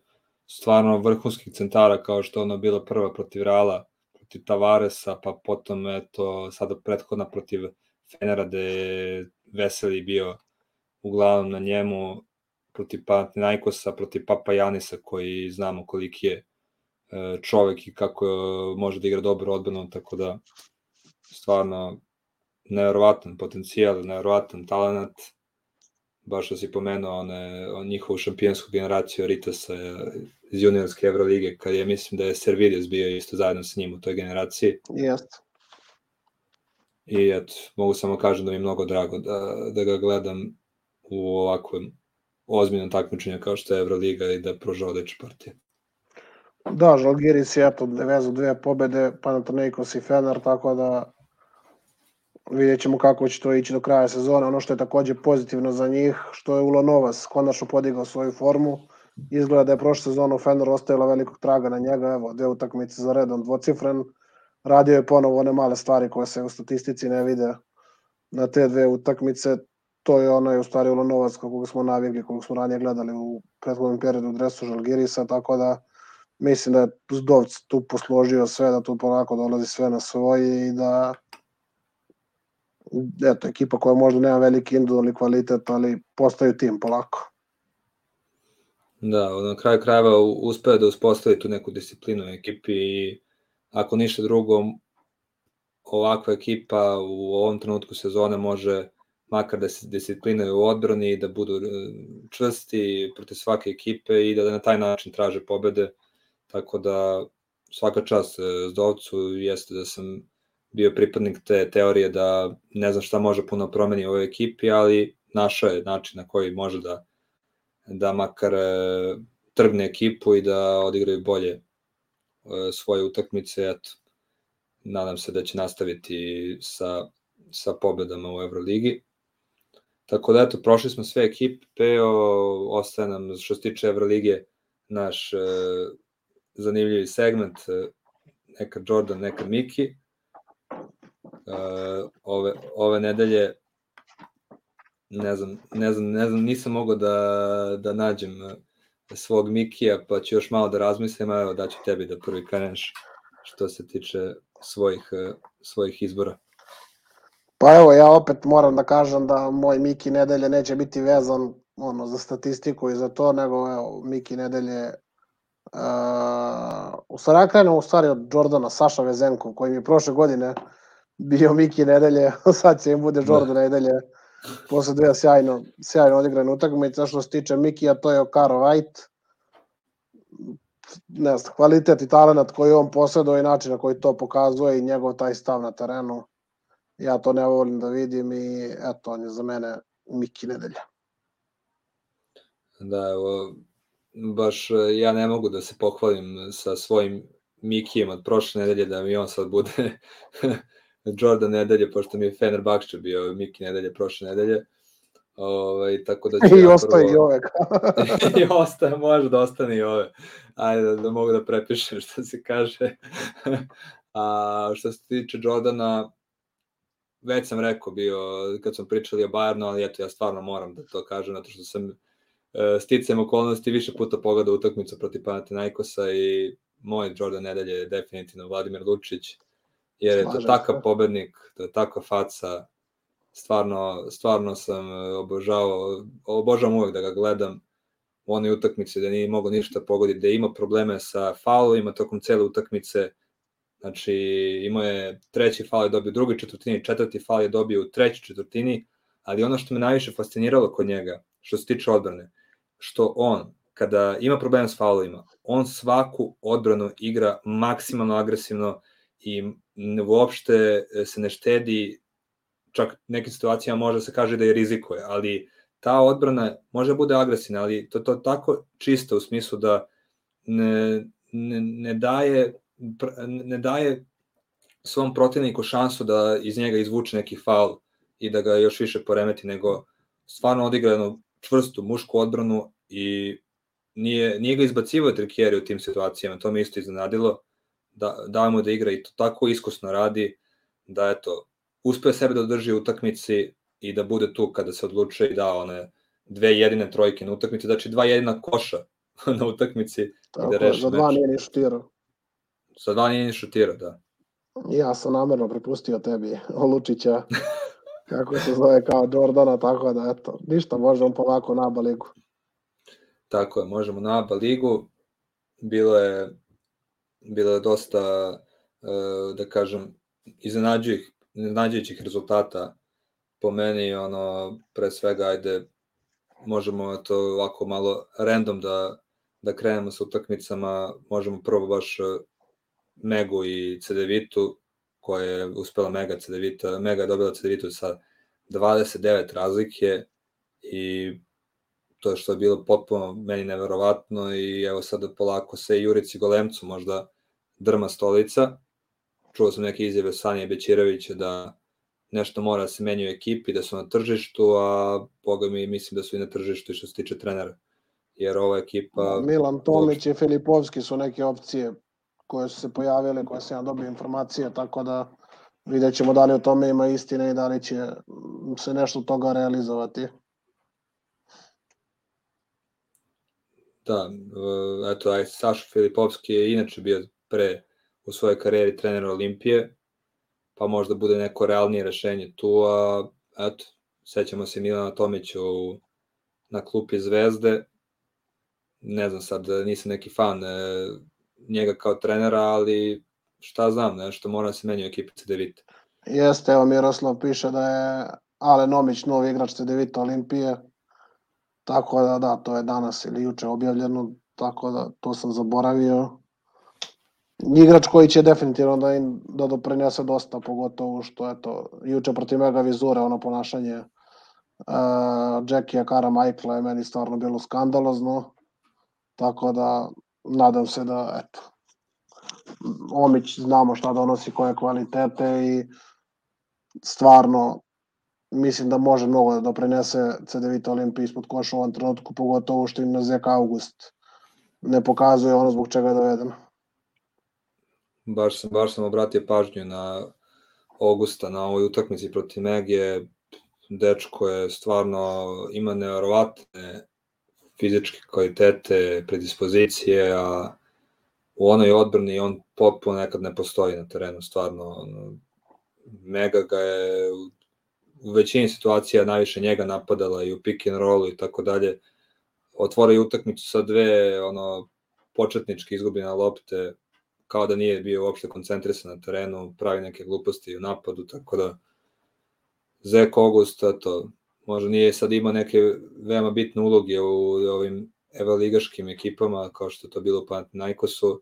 stvarno vrhunskih centara kao što ona bila prva protiv Reala, protiv Tavaresa, pa potom eto sada prethodna protiv Fenera gde je Veseli bio uglavnom na njemu protiv Panathinaikosa, protiv Papa Janisa koji znamo koliki je e, čovek i kako može da igra dobro odbranu, tako da stvarno neverovatan potencijal, neverovatan talent, baš što si pomenuo one, on njihovu šampionsku generaciju Ritasa iz juniorske Evrolige, kad je, mislim da je Servilius bio isto zajedno sa njim u toj generaciji. Jeste. I eto, mogu samo kažem da mi je mnogo drago da, da ga gledam u ovakvom ozbiljnom takmičenju kao što je Euroliga i da proža odlične partije. Da, Žalgiris je eto vezu dve pobede, Panathinaikos i Fener, tako da vidjet ćemo kako će to ići do kraja sezone. Ono što je takođe pozitivno za njih, što je Ulo Novas konačno podigao svoju formu. Izgleda da je prošla sezona u ostavila velikog traga na njega, evo, dve utakmice za redom dvocifren. Radio je ponovo one male stvari koje se u statistici ne vide na te dve utakmice. To je ono je u stvari Ulo Novac kako smo navikli, kako smo ranije gledali u prethodnom periodu u dresu Žalgirisa, tako da mislim da je Zdovc tu posložio sve, da tu polako dolazi sve na svoje i da eto, ekipa koja možda nema veliki individualni kvalitet, ali postaju tim polako. Da, na kraju krajeva uspeo da uspostavi tu neku disciplinu u ekipi i ako ništa drugo, ovakva ekipa u ovom trenutku sezone može makar da se disciplinaju u odbrani, da budu e, čvrsti protiv svake ekipe i da na taj način traže pobede. Tako da svaka čast e, Zdovcu jeste da sam bio pripadnik te teorije da ne znam šta može puno promeni u ovoj ekipi, ali našao je način na koji može da, da makar e, trgne ekipu i da odigraju bolje e, svoje utakmice. Eto, nadam se da će nastaviti sa, sa pobedama u Euroligi. Tako da, eto, prošli smo sve ekipe, o, ostaje nam, što se tiče Evrolige, naš e, zanimljivi segment, e, neka Jordan, neka Miki. Uh, ove, ove nedelje ne znam, ne znam, ne znam, nisam mogao da, da nađem svog Mikija, pa ću još malo da razmislim, a evo daću tebi da prvi kreneš što se tiče svojih, svojih izbora. Pa evo, ja opet moram da kažem da moj Miki nedelje neće biti vezan ono, za statistiku i za to, nego evo, Miki nedelje uh, u stvari krenemo u stvari od Jordana Saša Vezenko, koji mi je prošle godine bio Miki nedelje, sad će im bude Jordan da. nedelje, posle dve sjajno, sjajno odigrane utakmice, što se tiče Mikija, to je Okaro White, ne znam, kvalitet i talent koji on posjeduje i način na koji to pokazuje i njegov taj stav na terenu, ja to ne volim da vidim i eto, on je za mene Miki nedelja. Da, evo, baš ja ne mogu da se pohvalim sa svojim Mikijem od prošle nedelje da mi on sad bude Jordan nedelje, pošto mi je Fenerbahče bio Miki nedelje prošle nedelje. Ovaj, tako da ću I ja ostaje prvo... i ove. I ostaje, može da ostane i ove. Ajde da, da mogu da prepišem što se kaže. A što se tiče Jordana, već sam rekao bio kad smo pričali o Bayernu, ali eto ja stvarno moram da to kažem, zato što sam e, sticajem okolnosti više puta pogledao utakmicu protiv Panathinaikosa i moj Jordan nedelje je definitivno Vladimir Lučić jer je to takav pobednik, to je takva faca, stvarno, stvarno sam e, obožavao, obožavam uvek da ga gledam. U onoj utakmici da nije mogao ništa pogoditi, da ima probleme sa faulovima tokom cele utakmice, znači imao je treći faul je dobio u drugoj četvrtini, četvrti faul je dobio u trećoj četvrtini, ali ono što me najviše fasciniralo kod njega, što se tiče odbrane, što on, kada ima problema s faulovima, on svaku odbranu igra maksimalno agresivno i uopšte e, se ne štedi, čak nekim situacijama može se kaže da je rizikuje, ali ta odbrana može bude agresivna, ali to to tako čisto u smislu da ne, ne, ne daje ne daje svom protivniku šansu da iz njega izvuče neki faul i da ga još više poremeti, nego stvarno odigra jednu čvrstu mušku odbranu i nije, nije ga izbacivao trikjeri u tim situacijama, to me isto iznenadilo da, dajemo da igra i to tako iskusno radi, da eto, uspe sebe da održi u utakmici i da bude tu kada se odlučuje i da one dve jedine trojke na utakmici, znači dva jedina koša na utakmici tako, i da reši Za dva nije ni šutirao. Za dva nije ni šutirao, da. Ja sam namerno prepustio tebi Lučića, kako se zove kao Jordana, tako da eto, ništa, možemo polako na ABA ligu. Tako je, možemo na ABA ligu. Bilo je bilo je dosta, e, da kažem, iznenađujućih, iznenađujućih rezultata. Po meni, ono, pre svega, ajde, možemo to ovako malo random da, da krenemo sa utakmicama, možemo prvo baš e, Megu i Cedevitu, koja je uspela Mega Cedevita, Mega je dobila Cedevitu sa 29 razlike i to što je bilo potpuno meni neverovatno i evo sada polako se Jurici Golemcu možda drma stolica. Čuo sam neke izjave Sanije Bećirovića da nešto mora da se menja u ekipi, da su na tržištu, a boga mi mislim da su i na tržištu što se tiče trenera. Jer ova ekipa... Milan Tomić i Filipovski su neke opcije koje su se pojavile, koje sam ja dobio informacije, tako da vidjet ćemo da li o tome ima istine i da li će se nešto toga realizovati. Da, e, eto, aj, Saša Filipovski je inače bio pre u svojoj karijeri trener Olimpije, pa možda bude neko realnije rešenje tu, a eto, sećamo se Milana Tomića u, na klupi Zvezde, ne znam sad, nisam neki fan e, njega kao trenera, ali šta znam, nešto mora da se menja u ekipi CDVita. Jeste, evo Miroslav piše da je Ale Nomić novi igrač CDVita Olimpije, tako da da, to je danas ili juče objavljeno, tako da to sam zaboravio. Igrač koji će definitivno da, im, da doprinese dosta, pogotovo što je to juče protiv Mega Vizure, ono ponašanje uh, Jackie Kara Michaela je meni stvarno bilo skandalozno, tako da nadam se da, eto, Omić znamo šta donosi, koje kvalitete i stvarno mislim da može mnogo da doprinese CDVita Olimpiji ispod koša u ovom trenutku, pogotovo što im na Zek August ne pokazuje ono zbog čega je doveden. Baš sam, baš sam obratio pažnju na Augusta na ovoj utakmici protiv Megije. Dečko je stvarno ima neverovatne fizičke kvalitete, predispozicije, a u onoj odbrani on potpuno nekad ne postoji na terenu, stvarno. Mega ga je u, u većini situacija najviše njega napadala i u pick and rollu i tako dalje. Otvorio utakmicu sa dve ono početnički izgubljene lopte, kao da nije bio uopšte koncentrisan na terenu, pravi neke gluposti u napadu, tako da Zek August, eto, možda nije sad ima neke veoma bitne uloge u ovim evaligaškim ekipama, kao što to bilo u Panathinaikosu,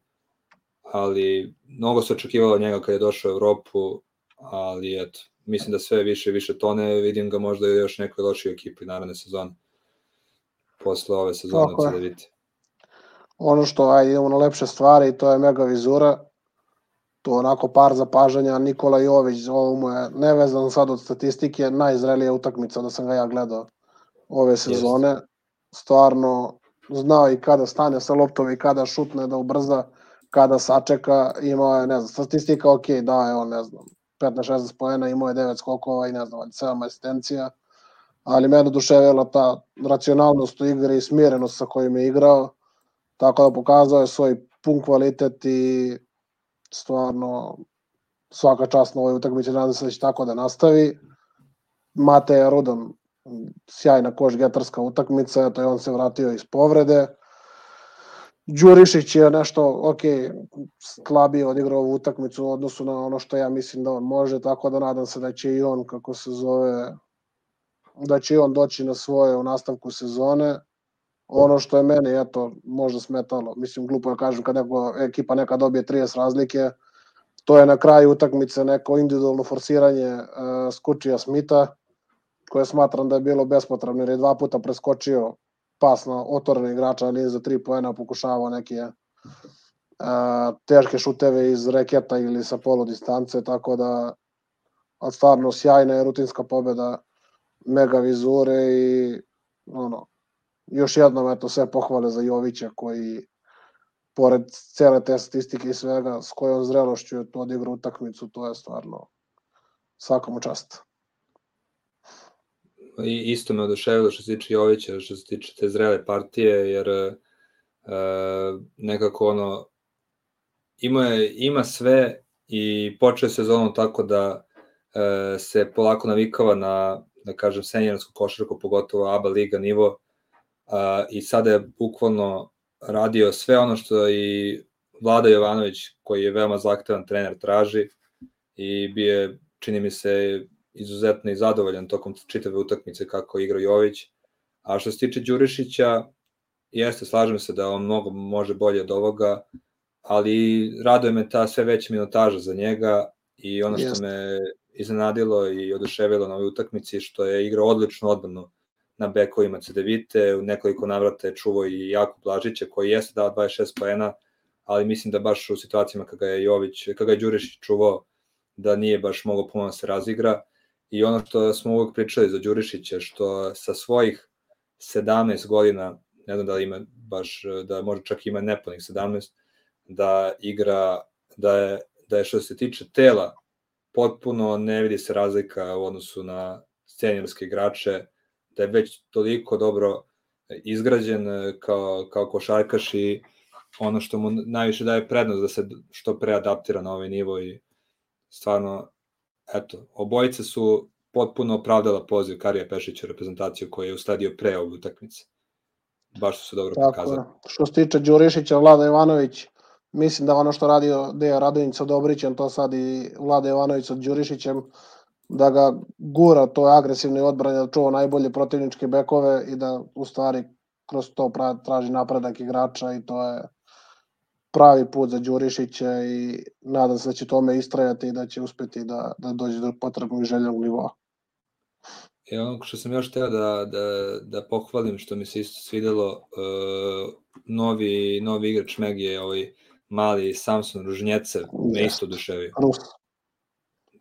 ali mnogo se očekivalo njega kad je došao u Evropu, ali eto, mislim da sve više i više tone, vidim ga možda još nekoj lošoj ekipi naravne sezone, posle ove sezone od CDVita. Ono što, aj, idemo na lepše stvari, to je mega vizura, to onako par zapažanja, Nikola Jović, ovo mu je nevezan sad od statistike, najzrelija utakmica da sam ga ja gledao ove sezone, yes. stvarno znao i kada stane sa loptom i kada šutne da ubrza, kada sačeka, imao je, ne znam, statistika ok, da je on, ne znam, 15-16 pojena, imao je 9 skokova i ne znam, 7 asistencija, ali mene duševila ta racionalnost u igri i smirenost sa kojim je igrao, tako da pokazao je svoj pun kvalitet i stvarno svaka čast na ovoj utakmici, nadam se da će tako da nastavi. Mateja Rudan, sjajna koš getarska utakmica, to je on se vratio iz povrede. Đurišić je nešto, ok, slabije odigrao ovu utakmicu u odnosu na ono što ja mislim da on može, tako da nadam se da će i on, kako se zove, da će i on doći na svoje u nastavku sezone. Ono što je meni, eto, možda smetalo, mislim, glupo je kažem, kad neko, ekipa neka dobije 30 razlike, to je na kraju utakmice neko individualno forsiranje uh, Skučija Smita, koje smatram da je bilo bespotrebno, jer je dva puta preskočio pas na otvorene igrača, ali za tri poena pokušavao neke uh, teške šuteve iz reketa ili sa polu distance, tako da a stvarno sjajna je rutinska pobeda, mega vizure i ono, još jednom eto sve pohvale za Jovića koji pored cele te statistike i svega s kojom zrelošću je to odigrao utakmicu, to je stvarno svakom čast. I isto me oduševilo što se tiče Jovića, što se tiče te zrele partije, jer e, nekako ono, ima, je, ima sve i počeo sezonu tako da e, se polako navikava na, da kažem, seniorsku košarku, pogotovo ABA liga nivo, a, i sada je bukvalno radio sve ono što i Vlada Jovanović, koji je veoma zahtevan trener, traži i bio je, čini mi se, izuzetno i zadovoljan tokom čitave utakmice kako igra Jović. A što se tiče Đurišića, jeste, slažem se da on mnogo može bolje od ovoga, ali raduje me ta sve veća minutaža za njega i ono što jeste. me iznenadilo i oduševilo na ovoj utakmici što je igrao odlično odbranu na bekovima Cedevite, u nekoliko navrata je čuvao i Jakub Blažića koji jeste dao 26 poena, ali mislim da baš u situacijama kada je Jović, kada je Đurišić čuvao da nije baš mogao puno da se razigra i ono što smo uvek pričali za Đurišića, što sa svojih 17 godina, ne znam da li ima baš, da može čak ima nepunih 17, da igra, da je, da je što se tiče tela, potpuno ne vidi se razlika u odnosu na scenijorske igrače, da je već toliko dobro izgrađen kao, kao košarkaš i ono što mu najviše daje prednost da se što pre adaptira na ovaj nivo i stvarno, eto, obojice su potpuno opravdala poziv Karija Pešića u reprezentaciju koji je ustadio pre ove utakmice. Baš su se dobro Tako, pokazali. Što se tiče Đurišića, Vlada Ivanović, mislim da ono što radio Deja Radonjić sa Dobrićem, to sad i Vlada Ivanović sa Đurišićem, da ga gura to je agresivni odbranje, da čuva najbolje protivničke bekove i da u stvari kroz to traži napredak igrača i to je pravi put za Đurišića i nadam se da će tome istrajati i da će uspeti da, da dođe do potrebnog željenog nivoa. I ono što sam još teo da, da, da pohvalim, što mi se isto svidelo, uh, novi, novi igrač Meg je ovaj mali Samson Ružnjecev, me isto oduševio. Rus.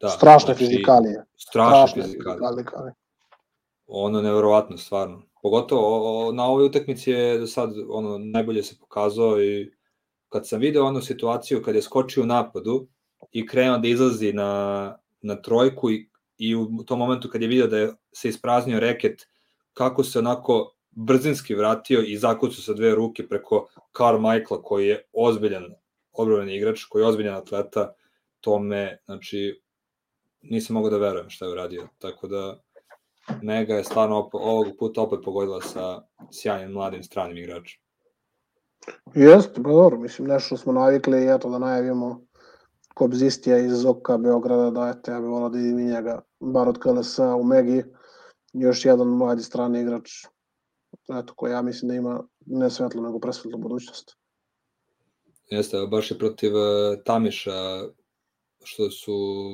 Da, strašne znači, fizikalije. Strašne, strašne fizikalije. fizikalije. Ono nevjerovatno, stvarno. Pogotovo o, o, na ovoj utakmici je do sad ono, najbolje se pokazao i kad sam video onu situaciju kad je skočio u napadu i krenuo da izlazi na, na trojku i, i u tom momentu kad je video da je se ispraznio reket, kako se onako brzinski vratio i zakucao sa dve ruke preko Carmichaela koji je ozbiljan odbroveni igrač, koji je ozbiljan atleta, to me, znači, nisam mogao da verujem šta je uradio. Tako da, Mega je stvarno op ovog puta opet pogodila sa sjajnim mladim stranim igračem. Jeste, pa dobro, mislim, nešto smo navikli i eto da najavimo Kobzistija iz Zoka Beograda, da eto, ja bih volao da vidim njega, bar od KLS u Megi, još jedan mladi strani igrač, eto, koji ja mislim da ima ne svetlo, nego presvetlo budućnost. Jeste, baš je protiv uh, Tamiša, što su,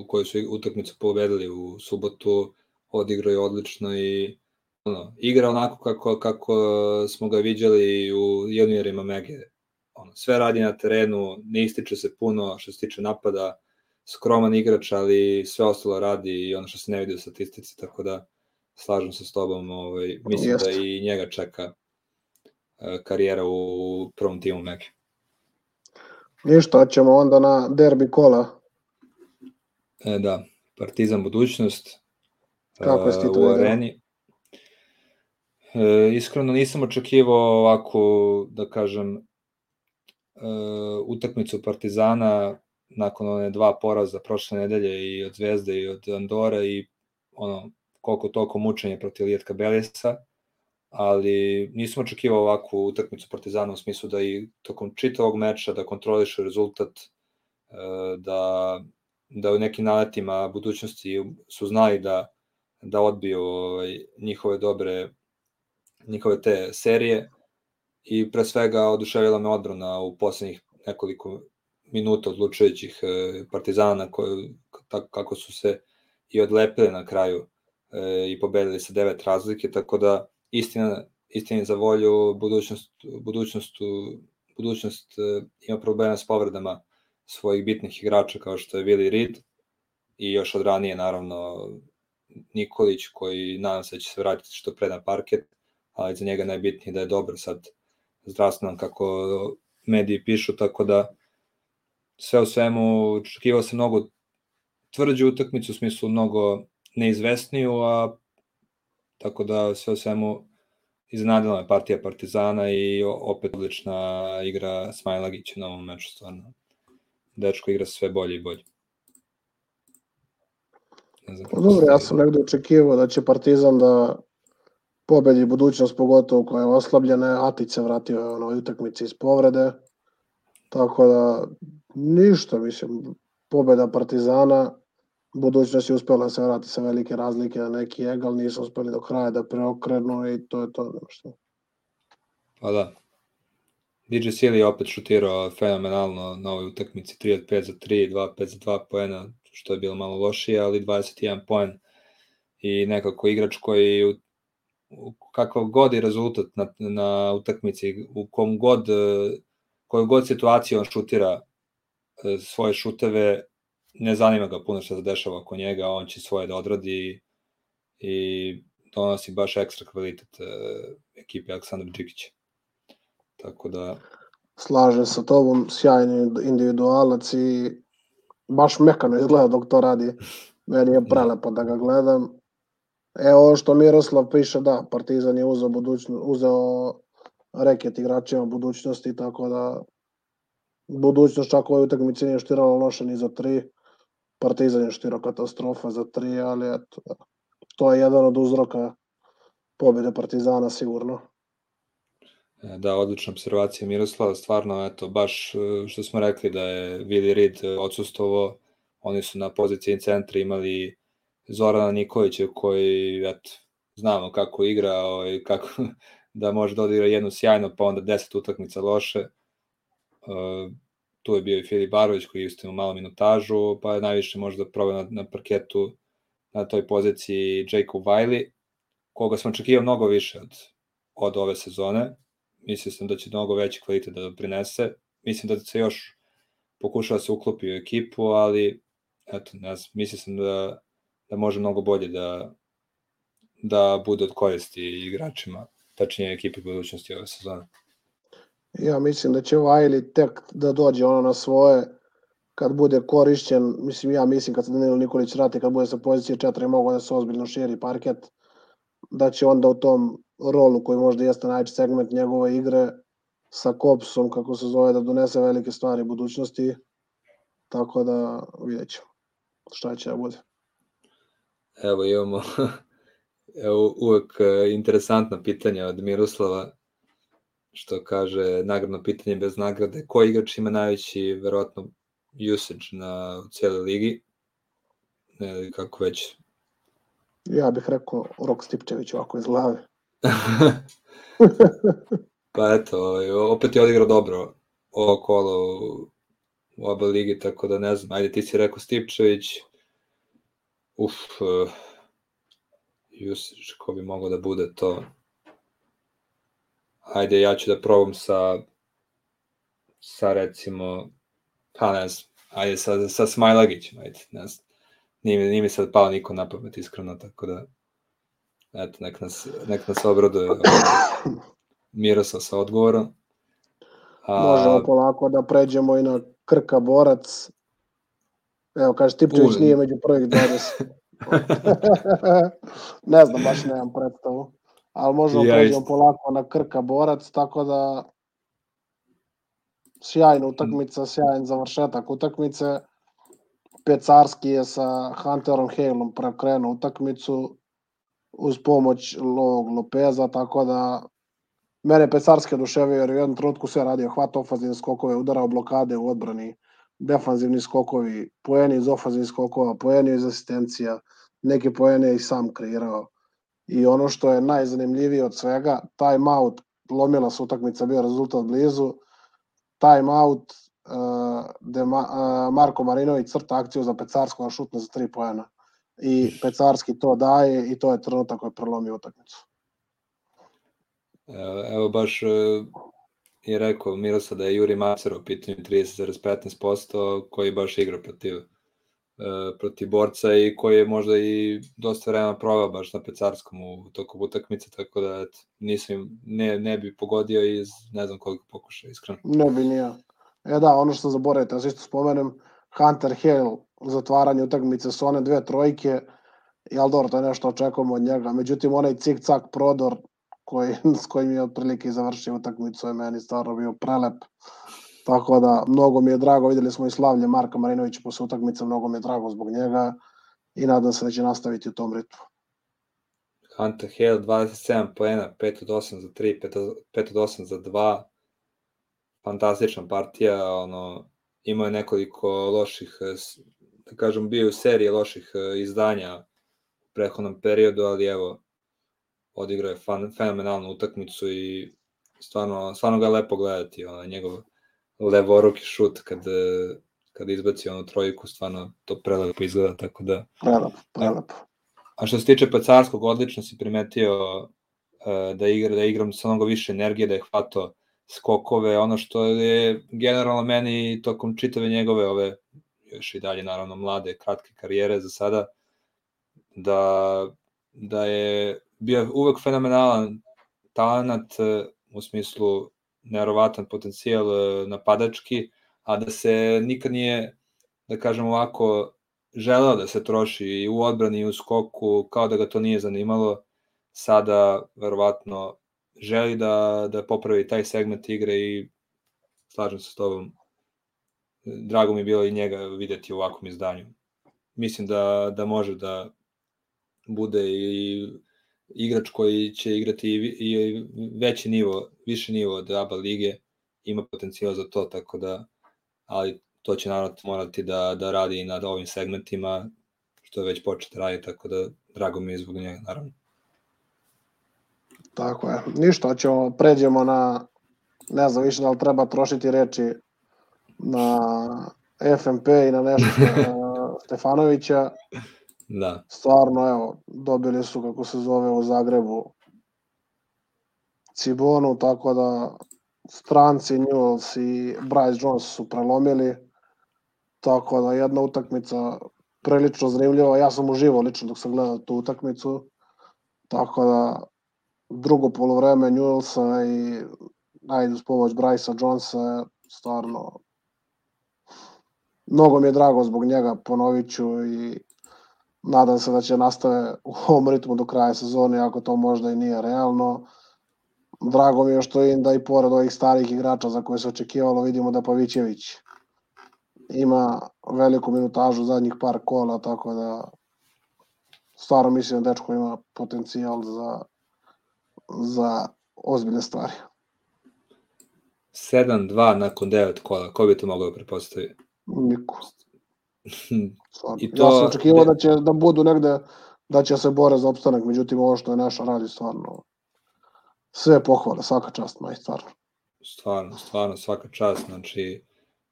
koji su utakmicu pobedili u subotu, odigrao je odlično i ono, igra onako kako, kako smo ga viđali u juniorima Mege. Ono, sve radi na terenu, ne ističe se puno što se tiče napada, skroman igrač, ali sve ostalo radi i ono što se ne vidi u statistici, tako da slažem se s tobom, ovaj, mislim Jeste. da i njega čeka uh, karijera u prvom timu Mege. Ništa, ćemo onda na derbi kola. E, da, Partizan budućnost Kako uh, u areni. E, iskreno nisam očekivao ovako, da kažem, e, utakmicu Partizana nakon one dva poraza prošle nedelje i od Zvezde i od Andora i ono, koliko toliko mučenje protiv Lijetka Belesa, ali nisam očekivao ovakvu utakmicu Partizana u smislu da i tokom čitavog meča da kontroliše rezultat, e, da, da u nekim naletima budućnosti su znali da da odbiju ovaj, njihove dobre njihove te serije i pre svega oduševila me odbrana u poslednjih nekoliko minuta odlučujućih e, partizana koje, kako su se i odlepili na kraju e, i pobedili sa devet razlike, tako da istina, istina za volju budućnost, budućnost, budućnost e, ima problema s povredama svojih bitnih igrača kao što je Willi Reed i još od ranije naravno Nikolić koji nadam se da će se vratiti što pre na parket ali za njega najbitnije da je dobro sad zdravstveno kako mediji pišu, tako da sve u svemu očekivao se mnogo tvrđu utakmicu, u smislu mnogo neizvesniju, a tako da sve u svemu iznadila je partija Partizana i opet odlična igra Smajlagića na ovom meču, stvarno. Dečko igra sve bolje i bolje. Ne znam pa dobro, ja sam negde očekivao da će Partizan da pobedi budućnost pogotovo koja je oslabljena, Atić se vratio u onoj utakmici iz povrede, tako da ništa, mislim, pobeda Partizana, budućnost je uspela da se vrati sa velike razlike na neki egal, nisu uspeli do kraja da preokrenu i to je to, nema. Pa da. DJ Sili je opet šutirao fenomenalno na ovoj utakmici, 3 od 5 za 3, 2 5 za 2 poena, što je bilo malo lošije, ali 21 poen i nekako igrač koji u kakav god je rezultat na, na utakmici, u kom god, koju god situaciju on šutira e, svoje šuteve, ne zanima ga puno što se dešava oko njega, on će svoje da odradi i donosi baš ekstra kvalitet uh, ekipe Aleksandra Džikića. Tako da... Slažem sa tobom, sjajni individualac i baš mekano izgleda dok to radi. Meni je da. prelepo da ga gledam. Evo što Miroslav piše, da, Partizan je uzeo, budućno, uzeo reket igračima budućnosti, tako da budućnost čak ovoj utakmici nije štirala loše ni za tri. Partizan je štirao katastrofa za tri, ali eto, to je jedan od uzroka pobjede Partizana sigurno. E, da, odlična observacija Miroslava, stvarno, eto, baš e, što smo rekli da je Vili Rid odsustovo, oni su na poziciji centra imali Zorana Nikolića koji, eto, znamo kako igra, ovaj, kako da može da odigra jednu sjajno, pa onda 10 utakmica loše. Uh, tu je bio i Filip Barović koji isto ima malo minutažu, pa je najviše možda probao na, na parketu na toj poziciji Jacob Wiley, koga sam očekivao mnogo više od, od ove sezone. Mislio sam da će mnogo veći kvalitet da prinese. Mislim da se još pokušava da se uklopi u ekipu, ali eto, ne znam, mislio sam da, da može mnogo bolje da, da bude od koristi igračima, tačnije ekipi budućnosti ove sezone. Ja mislim da će Wiley tek da dođe ono na svoje, kad bude korišćen, mislim ja mislim kad se Danilo Nikolić vrati, kad bude sa pozicije 4 mogu da se ozbiljno širi parket, da će onda u tom rolu koji možda jeste najveći segment njegove igre sa Kopsom, kako se zove, da donese velike stvari budućnosti. Tako da vidjet ćemo šta će da bude. Evo imamo evo, uvek e, interesantna pitanja od Miroslava što kaže nagradno pitanje bez nagrade. Koji igrač ima najveći, verovatno, usage na cijele ligi? Ne, kako već. Ja bih rekao Rok Stipčević ovako iz glave. pa eto, ovaj, opet je odigrao dobro ovo kolo u oba ligi, tako da ne znam, ajde ti si rekao Stipčević, uf, uh, usage, ko bi mogao da bude to, ajde ja ću da probam sa sa recimo pa ne znam, ajde sa, sa Smajlagićem, ajde, ne znam. Nije, nije mi sad pao niko na pamet, iskreno, tako da eto, nek nas, nek nas obraduje Miroslav sa odgovorom. A... Možemo polako da pređemo i na Krka Borac. Evo, kaže, Tipčević nije među prvih 20. ne znam, baš nemam predstavu ali možemo ja pređemo polako na Krka Borac, tako da sjajna utakmica, sjajan završetak utakmice. Pecarski je sa Hunterom Haleom prekrenuo utakmicu uz pomoć Lovog Lopeza, tako da mene Pecarski oduševio jer u jednom trenutku sve radio hvat ofazivne skokove, udarao blokade u odbrani, defanzivni skokovi, poeni iz ofazivnih skokova, poeni iz asistencija, neke poene i sam kreirao. I ono što je najzanimljivije od svega, time out, lomila se utakmica, bio rezultat blizu, time out, uh, gde Ma, uh, Marko Marinović crta akciju za Pecarsko, a šutne za tri pojena. I Pecarski to daje i to je trenutak koji prelomi utakmicu. Evo baš je rekao Mirosa da je Juri Macer u pitanju 30,15% koji baš igra protiv E, protiv borca i koji je možda i dosta vremena provao baš na pecarskom u toku utakmice, tako da et, nisam, ne, ne bi pogodio iz ne znam koliko pokuša, iskreno. Ne bi nija. E da, ono što zaboravite, da isto spomenem, Hunter Hill, zatvaranje utakmice su one dve trojke, jel dobro, to je nešto očekujemo od njega. Međutim, onaj cik-cak prodor koji, s kojim je otprilike završio utakmicu je meni stvarno bio prelep. Tako da, mnogo mi je drago, videli smo i slavlje Marka Marinovića posle utakmice, mnogo mi je drago zbog njega i nadam se da će nastaviti u tom ritmu. Hunter Hale 27 poena, 5 od 8 za 3, 5 od 8 za 2. Fantastična partija, ono, imao je nekoliko loših, da kažem, bio u seriji loših e, izdanja u prehodnom periodu, ali evo, odigrao je fan, fenomenalnu utakmicu i stvarno, stvarno ga je lepo gledati, ono, njegov levoruki šut kad, kad izbaci onu trojku, stvarno to prelepo izgleda, tako da... Prelepo, prelepo. A što se tiče Pecarskog, odlično si primetio uh, da igra, da igram sa mnogo više energije, da je hvato skokove, ono što je generalno meni tokom čitave njegove ove još i dalje naravno mlade, kratke karijere za sada, da, da je bio uvek fenomenalan talent u smislu nerovatan potencijal napadački, a da se nikad nije, da kažem ovako, želeo da se troši i u odbrani i u skoku, kao da ga to nije zanimalo, sada verovatno želi da, da popravi taj segment igre i slažem se s tobom, drago mi je bilo i njega videti u ovakvom izdanju. Mislim da, da može da bude i igrač koji će igrati i, i veći nivo, više nivo od ABA lige, ima potencijal za to, tako da, ali to će naravno morati da, da radi i na ovim segmentima, što je već početi raditi, tako da drago mi je zbog njega, naravno. Tako je. Ništa, ćemo, pređemo na, ne znam više da li treba trošiti reči na FMP i na nešto Stefanovića. Da. Stvarno, evo, dobili su, kako se zove, u Zagrebu Cibonu, tako da stranci Newells i Bryce Jones su prelomili, tako da jedna utakmica prilično zanimljiva. Ja sam uživao lično dok sam gledao tu utakmicu, tako da drugo polovreme Newellsa i najde uz pomoć Brycea Jonesa, stvarno mnogo mi je drago zbog njega, ponovit ću i nadam se da će nastave u ovom ritmu do kraja sezone, ako to možda i nije realno. Drago mi je što im da i pored ovih starih igrača za koje se očekivalo, vidimo da Pavićević ima veliku minutažu zadnjih par kola, tako da stvarno mislim da dečko ima potencijal za, za ozbiljne stvari. 7-2 nakon 9 kola, ko bi to mogao prepostaviti? Niko. I to, ja sam očekivao da će da budu negde, da će se bore za opstanak, međutim ovo što je naša radi stvarno sve pohvale, svaka čast, maj, stvarno. Stvarno, stvarno, svaka čast, znači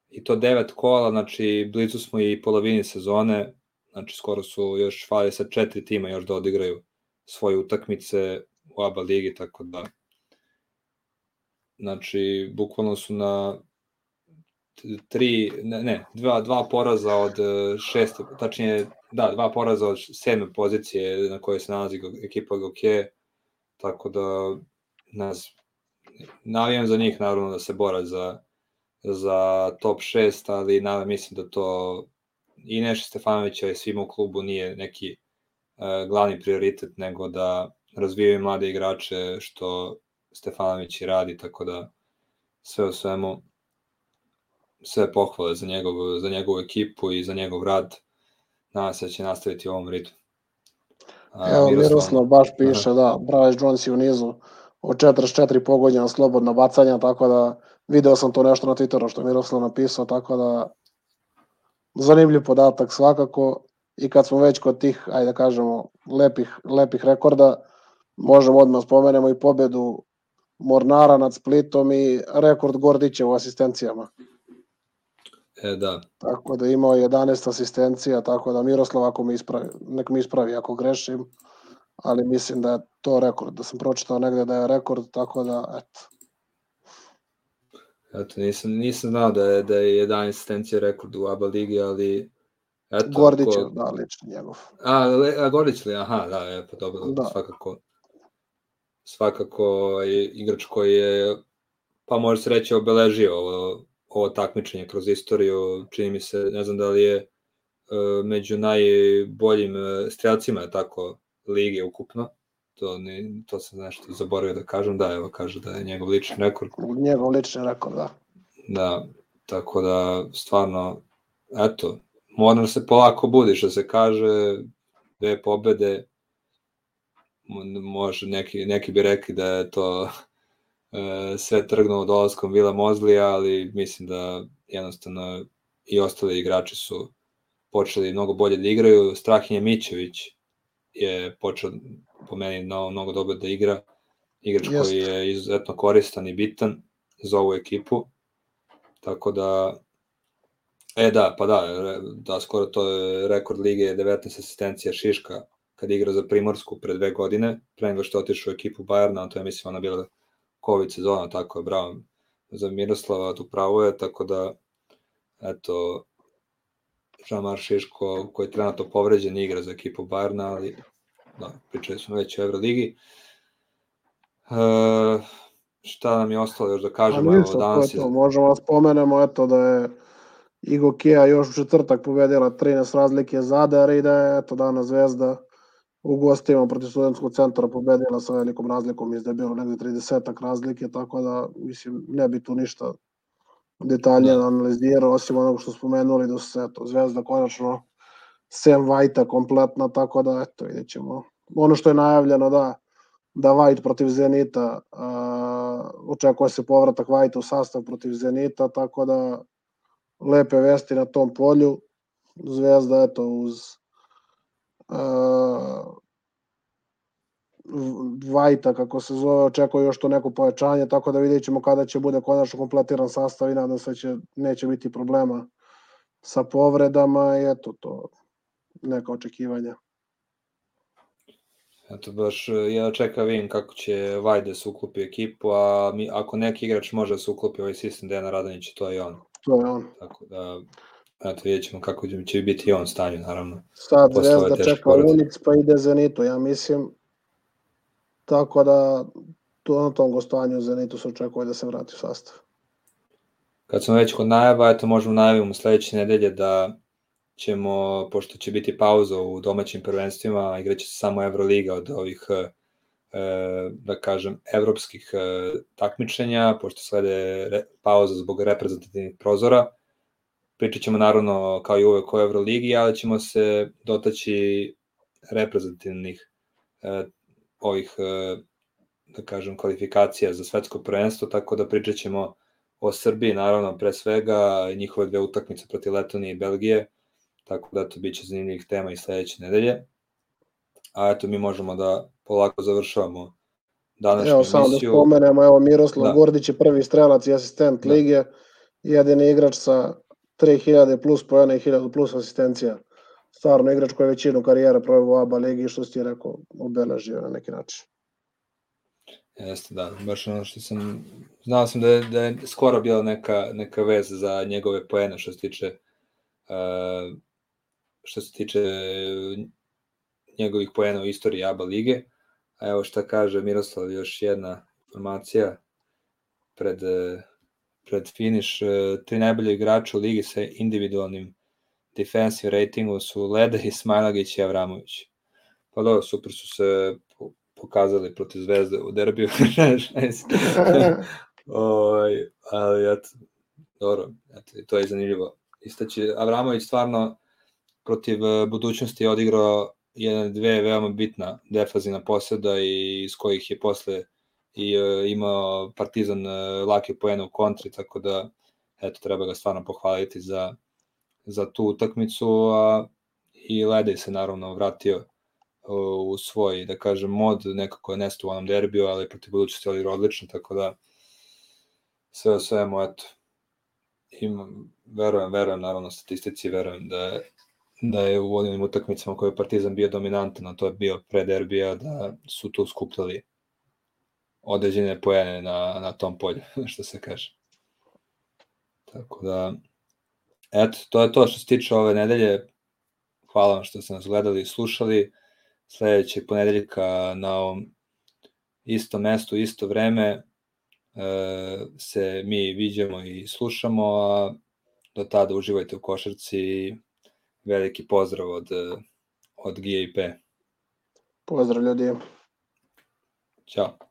i to devet kola, znači blizu smo i polovini sezone, znači skoro su još fali sa četiri tima još da odigraju svoje utakmice u ABA ligi, tako da znači bukvalno su na tri, ne, ne dva, dva poraza od e, šest, tačnije, da, dva poraza od sedme pozicije na kojoj se nalazi ekipa Goke, tako da nas, navijam za njih naravno da se bora za, za top 6, ali naravno mislim da to i Neša Stefanovića i svima u klubu nije neki uh, glavni prioritet, nego da razvijaju mlade igrače, što Stefanović i radi, tako da sve u svemu sve pohvale za, njegov, za njegovu ekipu i za njegov rad. Nadam se da će nastaviti u ovom ritmu. Evo, Miroslav, Miroslav baš piše, Aha. da, Bryce Jones je u nizu od 44 pogodnjena slobodna bacanja, tako da video sam to nešto na Twitteru što je Miroslav napisao, tako da zanimljiv podatak svakako i kad smo već kod tih, ajde da kažemo, lepih, lepih rekorda, možemo odmah spomenemo i pobedu Mornara nad Splitom i rekord Gordića u asistencijama. E, da. Tako da imao 11 asistencija, tako da Miroslav ako mi ispravi, nek mi ispravi ako grešim, ali mislim da je to rekord, da sam pročitao negde da je rekord, tako da, eto. Eto, nisam, nisam znao da je, da je 11 asistencija rekord u ABA ligi, ali eto. Gordić je, da, lično njegov. A, a Gordić li, aha, da, je, pa dobro, da. svakako. Svakako je igrač koji je, pa može se reći, obeležio ovo ovo takmičenje kroz istoriju, čini mi se, ne znam da li je uh, među najboljim uh, strelcima tako lige ukupno. To, ne, to sam nešto zaboravio da kažem, da, evo kaže da je njegov lični rekord. Njegov lični rekord, da. Da, tako da stvarno, eto, moram se polako budiš, da se kaže, dve pobede, može, neki, neki bi rekli da je to E, sve trgnuo dolaskom Vila Mozlija, ali mislim da jednostavno i ostali igrači su počeli mnogo bolje da igraju. Strahinje Mićević je počeo po meni mnogo, mnogo dobro da igra. Igrač Just. koji je izuzetno koristan i bitan za ovu ekipu. Tako da E da, pa da, da skoro to je rekord lige 19 asistencija Šiška kad igra za Primorsku pre dve godine, pre nego što otišao u ekipu Bajerna, to je mislim ona bila COVID sezona, tako je, bravo za Miroslava, tu pravo je, tako da, eto, Žamar Šiško koji je trenutno povređen igra za ekipu Bayerna, ali da, pričali smo već o Euroligi. E, šta nam je ostalo još da kažemo? Evo, danas je... Možemo da spomenemo eto, da je Igo Kija još u četvrtak pobedila 13 razlike Zadar i da je eto, danas Zvezda u gostima protiv studentskog centra pobedila sa velikom razlikom, mislim da je bilo negde 30 razlike, tako da mislim ne bi tu ništa detalje da. analizirao, osim onog što spomenuli da su se eto, Zvezda konačno sem Vajta kompletna, tako da eto vidjet ćemo. Ono što je najavljeno da da Vajt protiv Zenita uh, očekuje se povratak Vajta u sastav protiv Zenita, tako da lepe vesti na tom polju. Zvezda eto uz uh, Vajta, kako se zove, očekuje još to neko povećanje, tako da vidjet ćemo kada će bude konačno kompletiran sastav i nadam se će, neće biti problema sa povredama i eto to, neka očekivanja. Eto baš ja čekam vidim kako će Vajde se uklopi ekipu, a mi, ako neki igrač može da se uklopi ovaj sistem Dejana Radanić, to je on. To je on. Tako da, eto vidjet ćemo kako će biti on stanju, naravno. Sad Zvezda čeka Unic pa ide Zenitu, ja mislim Tako da tu na tom gostovanju Zenitu se očekuje da se vrati u sastav. Kad smo već kod najava, eto možemo najavimo sledeće nedelje da ćemo, pošto će biti pauza u domaćim prvenstvima, igraće se samo Euroliga od ovih e, da kažem, evropskih e, takmičenja, pošto slede pauza zbog reprezentativnih prozora. Pričat ćemo naravno kao i uvek o Euroligi, ali ćemo se dotaći reprezentativnih e, ovih, e, da kažem, kvalifikacija za svetsko prvenstvo, tako da pričat ćemo o Srbiji, naravno, pre svega, njihove dve utakmice protiv Letonije i Belgije, tako da to biće zanimljivih tema i sledeće nedelje. A eto, mi možemo da polako završavamo današnju evo, samo da spomenemo, evo, Miroslav da. Gordić je prvi strelac i asistent da. lige, jedini igrač sa 3000 plus pojena i 1000 plus asistencija stvarno igrač koji je većinu karijera proveo u ABA ligi, što si ti rekao, obeležio na neki način. Jeste, da, baš ono što sam, znao sam da je, da je skoro bila neka, neka veza za njegove poene što se tiče uh, što se tiče njegovih poena u istoriji ABA lige. A evo šta kaže Miroslav, još jedna informacija pred, pred finiš. Tri najbolje igrača u ligi sa individualnim defensive ratingu su Leda, Ismailagić i Avramović. Pa dobro, super su se pokazali protiv Zvezde u derbiju. Oj, ali eto, dobro, eto, to je zanimljivo. Istaći, Avramović stvarno protiv e, budućnosti je odigrao jedna, dve veoma bitna defazina poseda i iz kojih je posle i uh, imao Partizan uh, lake poene u kontri, tako da eto, treba ga stvarno pohvaliti za za tu utakmicu, a i Ledej se naravno vratio u svoj, da kažem, mod, nekako je nesto u onom derbiju, ali protiv budućnosti odigrao odlično, tako da sve o svemu, eto, imam, verujem, verujem naravno statistici, verujem da je, da je u onim utakmicama koje je Partizan bio dominantan, a to je bio pre derbija, da su tu skupljali određene pojene na, na tom polju, što se kaže. Tako da, Eto, to je to što se tiče ove nedelje. Hvala vam što ste nas gledali i slušali. Sledećeg ponedeljka na ovom isto mestu, isto vreme e, se mi viđamo i slušamo, a do tada uživajte u košarci veliki pozdrav od, od GIP. Pozdrav ljudi. Ćao.